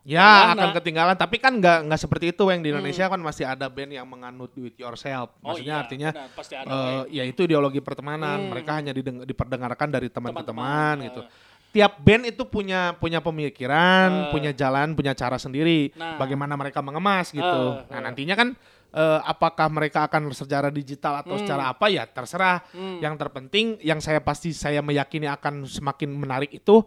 [SPEAKER 2] ya
[SPEAKER 1] Ketinggalan,
[SPEAKER 2] akan
[SPEAKER 1] nah.
[SPEAKER 2] ketinggalan tapi kan nggak nggak seperti itu yang di Indonesia kan masih ada band yang menganut do it yourself
[SPEAKER 1] Oh
[SPEAKER 2] maksudnya
[SPEAKER 1] iya,
[SPEAKER 2] artinya
[SPEAKER 1] benar, pasti ada
[SPEAKER 2] eh,
[SPEAKER 1] we.
[SPEAKER 2] ya itu ideologi pertemanan
[SPEAKER 1] Hmm.
[SPEAKER 2] mereka hanya diperdengarkan dari teman ke
[SPEAKER 1] Teman-teman,
[SPEAKER 2] teman gitu
[SPEAKER 1] eh.
[SPEAKER 2] Tiap band itu punya punya pemikiran
[SPEAKER 1] Eh.
[SPEAKER 2] punya jalan punya cara sendiri
[SPEAKER 1] Nah.
[SPEAKER 2] bagaimana mereka mengemas gitu
[SPEAKER 1] Eh,
[SPEAKER 2] nah
[SPEAKER 1] eh.
[SPEAKER 2] nantinya kan eh, apakah mereka akan secara digital atau
[SPEAKER 1] Hmm.
[SPEAKER 2] secara apa ya terserah
[SPEAKER 1] Hmm.
[SPEAKER 2] yang terpenting yang saya pasti saya meyakini akan semakin menarik itu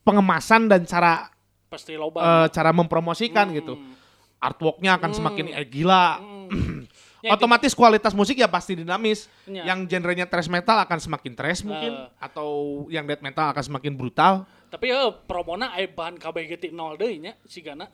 [SPEAKER 2] pengemasan dan cara
[SPEAKER 1] pasti loba.
[SPEAKER 2] eh, cara mempromosikan
[SPEAKER 1] Hmm.
[SPEAKER 2] gitu artworknya akan semakin eh, gila
[SPEAKER 1] Hmm. Ya,
[SPEAKER 2] otomatis kualitas musik ya pasti dinamis
[SPEAKER 1] Ya.
[SPEAKER 2] yang genrenya thrash metal akan semakin thrash mungkin
[SPEAKER 1] Eh.
[SPEAKER 2] atau yang death metal akan semakin brutal
[SPEAKER 1] Tapi ya promona aya bahan KBG ti nol deui nya sigana.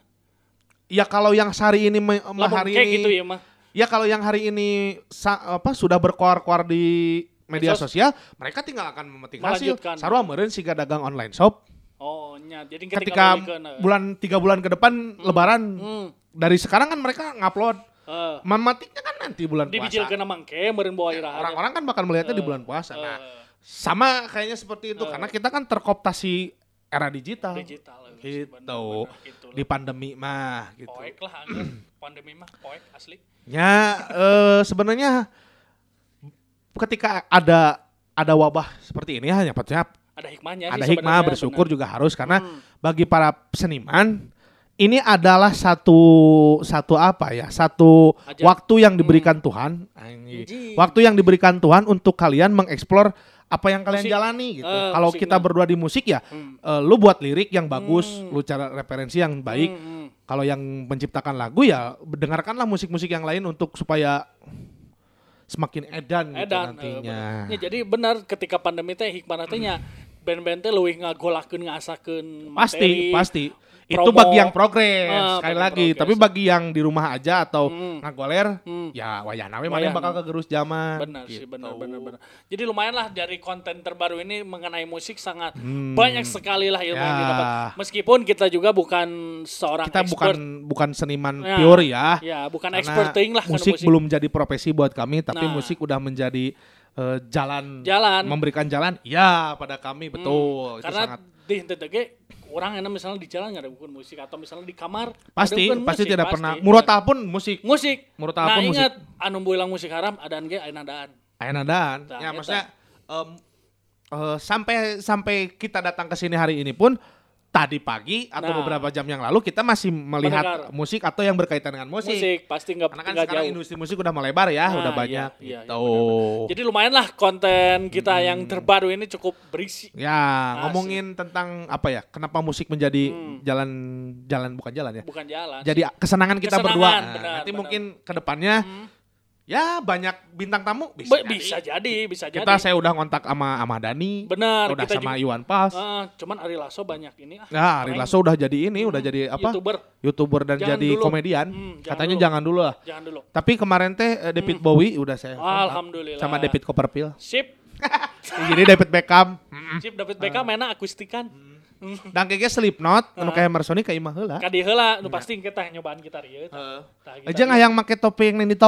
[SPEAKER 2] ya kalau yang hari ini me- hari ini
[SPEAKER 1] gitu ya mah.
[SPEAKER 2] ya kalau yang hari ini sa- apa sudah berkoar-koar di media
[SPEAKER 1] Medsos.
[SPEAKER 2] sosial mereka tinggal akan memetik hasil sarua meureun siga dagang online shop
[SPEAKER 1] Oh nya jadi
[SPEAKER 2] ketika
[SPEAKER 1] balikeun, eh.
[SPEAKER 2] bulan tiga bulan ke depan lebaran
[SPEAKER 1] Hmm.
[SPEAKER 2] dari sekarang kan mereka ngupload
[SPEAKER 1] Eh,
[SPEAKER 2] mematiknya kan nanti bulan puasa.
[SPEAKER 1] Ke mangke meureun bawa iraha.
[SPEAKER 2] orang-orang kan bakal melihatnya di
[SPEAKER 1] Eh,
[SPEAKER 2] bulan puasa
[SPEAKER 1] eh,
[SPEAKER 2] nah sama kayaknya seperti itu
[SPEAKER 1] Eh.
[SPEAKER 2] karena kita kan terkooptasi era digital,
[SPEAKER 1] digital eh,
[SPEAKER 2] gitu. di pandemi mah gitu.
[SPEAKER 1] Poek lah pandemi mah poek asli.
[SPEAKER 2] ya eh, sebenarnya ketika ada ada wabah seperti ini hanya patutnya
[SPEAKER 1] Ada hikmahnya
[SPEAKER 2] ada hikmah bersyukur
[SPEAKER 1] bener.
[SPEAKER 2] juga harus karena
[SPEAKER 1] Hmm.
[SPEAKER 2] bagi para seniman ini adalah satu satu apa ya satu
[SPEAKER 1] Ajar.
[SPEAKER 2] waktu yang diberikan Tuhan Anjing.
[SPEAKER 1] Anjing.
[SPEAKER 2] waktu yang diberikan Tuhan untuk kalian mengeksplor apa yang kalian
[SPEAKER 1] Musik.
[SPEAKER 2] jalani gitu
[SPEAKER 1] Eh,
[SPEAKER 2] kalau kita
[SPEAKER 1] nah.
[SPEAKER 2] berdua di musik ya
[SPEAKER 1] Hmm.
[SPEAKER 2] eh, lu buat lirik yang bagus
[SPEAKER 1] Hmm.
[SPEAKER 2] lu cara referensi yang baik
[SPEAKER 1] Hmm, hmm.
[SPEAKER 2] kalau yang menciptakan lagu ya dengarkanlah musik-musik yang lain untuk supaya semakin edan, gitu
[SPEAKER 1] Edan, eh,
[SPEAKER 2] nantinya
[SPEAKER 1] bener. Ya, jadi benar ketika pandemi teh hikmah teh nya band-band teh leuwih ngagolakeun ngasakeun
[SPEAKER 2] pasti
[SPEAKER 1] materi.
[SPEAKER 2] pasti itu
[SPEAKER 1] promo.
[SPEAKER 2] bagi yang progres
[SPEAKER 1] Ah,
[SPEAKER 2] sekali lagi
[SPEAKER 1] progres.
[SPEAKER 2] tapi bagi yang di rumah aja atau
[SPEAKER 1] Hmm.
[SPEAKER 2] ngagoler
[SPEAKER 1] Hmm.
[SPEAKER 2] ya wayana we mana bakal kegerus zaman
[SPEAKER 1] Benar sih,
[SPEAKER 2] gitu.
[SPEAKER 1] benar, benar, benar. Jadi lumayan lah dari konten terbaru ini mengenai musik sangat
[SPEAKER 2] Hmm.
[SPEAKER 1] banyak sekali lah ilmu yang
[SPEAKER 2] Ya.
[SPEAKER 1] didapat. Meskipun kita juga bukan seorang
[SPEAKER 2] kita bukan
[SPEAKER 1] expert.
[SPEAKER 2] bukan seniman
[SPEAKER 1] Ya.
[SPEAKER 2] pure ya
[SPEAKER 1] Ya, bukan
[SPEAKER 2] Karena
[SPEAKER 1] expert teuing lah kana
[SPEAKER 2] musik, belum jadi profesi buat kami tapi
[SPEAKER 1] Nah.
[SPEAKER 2] musik udah menjadi eh, jalan
[SPEAKER 1] Jalan.
[SPEAKER 2] memberikan jalan ya pada kami betul itu
[SPEAKER 1] Karena
[SPEAKER 2] sangat
[SPEAKER 1] di henteu teh ge orang enak misalnya di jalan nggak ada bukan musik atau misalnya di kamar
[SPEAKER 2] pasti
[SPEAKER 1] ada
[SPEAKER 2] pasti
[SPEAKER 1] musik,
[SPEAKER 2] tidak
[SPEAKER 1] pasti.
[SPEAKER 2] pernah murotal pun musik
[SPEAKER 1] musik.
[SPEAKER 2] Murotal
[SPEAKER 1] nah
[SPEAKER 2] pun musik.
[SPEAKER 1] ingat anu bilang musik haram adaan ge aya nadaan.
[SPEAKER 2] Aya nadaan.
[SPEAKER 1] Nah,
[SPEAKER 2] ya
[SPEAKER 1] eta.
[SPEAKER 2] maksudnya em, eh, sampai sampai kita datang ke sini hari ini pun tadi pagi atau
[SPEAKER 1] Nah.
[SPEAKER 2] beberapa jam yang lalu kita masih melihat
[SPEAKER 1] Mendengar.
[SPEAKER 2] musik atau yang berkaitan dengan musik.
[SPEAKER 1] musik pasti nggak
[SPEAKER 2] Karena kan
[SPEAKER 1] nggak
[SPEAKER 2] sekarang
[SPEAKER 1] jauh.
[SPEAKER 2] industri musik udah melebar ya,
[SPEAKER 1] Nah,
[SPEAKER 2] udah
[SPEAKER 1] iya,
[SPEAKER 2] banyak
[SPEAKER 1] iya, iya,
[SPEAKER 2] gitu.
[SPEAKER 1] benar-benar. Jadi lumayan lah konten kita yang terbaru ini cukup berisi.
[SPEAKER 2] Ya, ngomongin tentang apa ya? Kenapa musik menjadi
[SPEAKER 1] Hmm.
[SPEAKER 2] jalan jalan bukan jalan ya?
[SPEAKER 1] Bukan jalan.
[SPEAKER 2] Jadi kesenangan kita
[SPEAKER 1] Kesenangan,
[SPEAKER 2] berdua. Nah,
[SPEAKER 1] benar,
[SPEAKER 2] nanti
[SPEAKER 1] benar.
[SPEAKER 2] mungkin ke depannya ya banyak bintang tamu bisa.
[SPEAKER 1] Be-
[SPEAKER 2] jadi.
[SPEAKER 1] bisa jadi, bisa jadi.
[SPEAKER 2] Kita saya udah ngontak sama sama Dani.
[SPEAKER 1] Benar,
[SPEAKER 2] Udah
[SPEAKER 1] kita
[SPEAKER 2] sama
[SPEAKER 1] juga-
[SPEAKER 2] Iwan Pals.
[SPEAKER 1] Ah, cuman Ari Lasso banyak ini ah.
[SPEAKER 2] Ya, Ari. Lasso udah jadi ini, udah jadi apa?
[SPEAKER 1] YouTuber.
[SPEAKER 2] YouTuber dan
[SPEAKER 1] Jangan
[SPEAKER 2] jadi
[SPEAKER 1] dulu.
[SPEAKER 2] komedian.
[SPEAKER 1] Hmm, jangan
[SPEAKER 2] Katanya
[SPEAKER 1] dulu.
[SPEAKER 2] jangan dulu lah.
[SPEAKER 1] Jangan dulu.
[SPEAKER 2] Tapi kemarin teh eh, David Bowie udah saya.
[SPEAKER 1] Alhamdulillah.
[SPEAKER 2] sama David Copperfield.
[SPEAKER 1] Sip.
[SPEAKER 2] jadi David Beckham.
[SPEAKER 1] Sip David Beckham mana akustikan.
[SPEAKER 2] Dan kayaknya Slipknot, anu kayak Emerson kayak imah heula.
[SPEAKER 1] Kadi heula nu pasti kita nyobaan gitar ieu.
[SPEAKER 2] Heeh. Aja nggak yang make topi yang Nini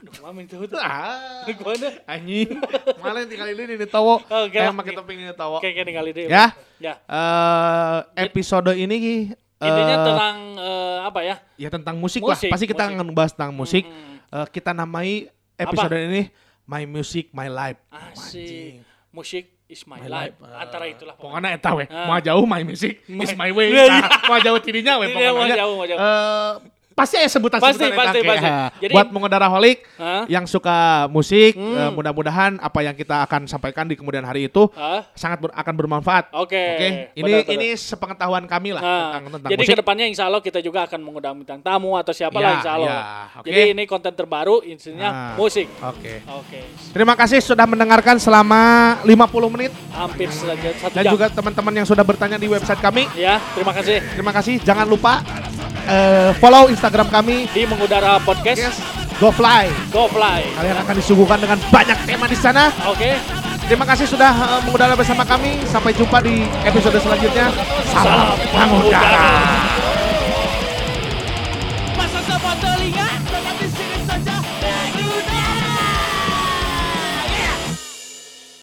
[SPEAKER 1] Aduh, mah minta itu.
[SPEAKER 2] Ah,
[SPEAKER 1] Gimana?
[SPEAKER 2] anjing. Malah tinggal ini Nini Towo.
[SPEAKER 1] Oke
[SPEAKER 2] Kayak
[SPEAKER 1] lah.
[SPEAKER 2] make topi Nini Towo.
[SPEAKER 1] Kayak kayak ningali deh.
[SPEAKER 2] Ya.
[SPEAKER 1] Ya.
[SPEAKER 2] Eh, episode ini eh,
[SPEAKER 1] Intinya tentang eh, apa ya?
[SPEAKER 2] ya tentang musik, lah.
[SPEAKER 1] Musik,
[SPEAKER 2] Pasti kita
[SPEAKER 1] musik.
[SPEAKER 2] ngebahas tentang musik.
[SPEAKER 1] Hmm.
[SPEAKER 2] Eh, kita namai episode ini My Music My Life.
[SPEAKER 1] Asik. Musik is my,
[SPEAKER 2] My
[SPEAKER 1] life.
[SPEAKER 2] life.
[SPEAKER 1] Antara itulah.
[SPEAKER 2] Pokoknya eta we.
[SPEAKER 1] Ah.
[SPEAKER 2] Mau jauh my music
[SPEAKER 1] My-
[SPEAKER 2] is my way. Nah, mau jauh tidinya we
[SPEAKER 1] Iya, mau
[SPEAKER 2] pokoknya.
[SPEAKER 1] jauh, mau jauh.
[SPEAKER 2] Eh, pasti ada sebutan
[SPEAKER 1] Pasti,
[SPEAKER 2] sebutan
[SPEAKER 1] pasti, pasti. Jadi-
[SPEAKER 2] buat mengodaraholic
[SPEAKER 1] Hah?
[SPEAKER 2] yang suka musik,
[SPEAKER 1] Hmm.
[SPEAKER 2] eh, mudah-mudahan apa yang kita akan sampaikan di kemudian hari itu
[SPEAKER 1] Hah?
[SPEAKER 2] sangat ber- akan bermanfaat.
[SPEAKER 1] Oke.
[SPEAKER 2] Oke, ini
[SPEAKER 1] benar, benar.
[SPEAKER 2] ini sepengetahuan kami lah
[SPEAKER 1] Nah,
[SPEAKER 2] tentang tentang
[SPEAKER 1] jadi
[SPEAKER 2] musik.
[SPEAKER 1] ke depannya insya Allah kita juga akan mengundang bintang tamu atau siapa
[SPEAKER 2] Ya,
[SPEAKER 1] lah insya Allah.
[SPEAKER 2] ya, oke.
[SPEAKER 1] Jadi ini konten terbaru intinya
[SPEAKER 2] Nah.
[SPEAKER 1] musik.
[SPEAKER 2] Oke.
[SPEAKER 1] Oke,
[SPEAKER 2] Terima kasih sudah mendengarkan selama 50 menit
[SPEAKER 1] hampir saja satu
[SPEAKER 2] dan
[SPEAKER 1] jam.
[SPEAKER 2] juga teman-teman yang sudah bertanya di website kami.
[SPEAKER 1] Ya, terima kasih
[SPEAKER 2] Terima kasih. Jangan lupa uh, follow Instagram kami
[SPEAKER 1] di Mengudara Podcast.
[SPEAKER 2] Yes. Go Fly.
[SPEAKER 1] Go Fly.
[SPEAKER 2] Kalian akan disuguhkan dengan banyak tema di sana.
[SPEAKER 1] Oke. Okay.
[SPEAKER 2] Terima kasih sudah uh, mengudara bersama kami. Sampai jumpa di episode selanjutnya.
[SPEAKER 1] Salam,
[SPEAKER 2] Salam mengudara. mengudara.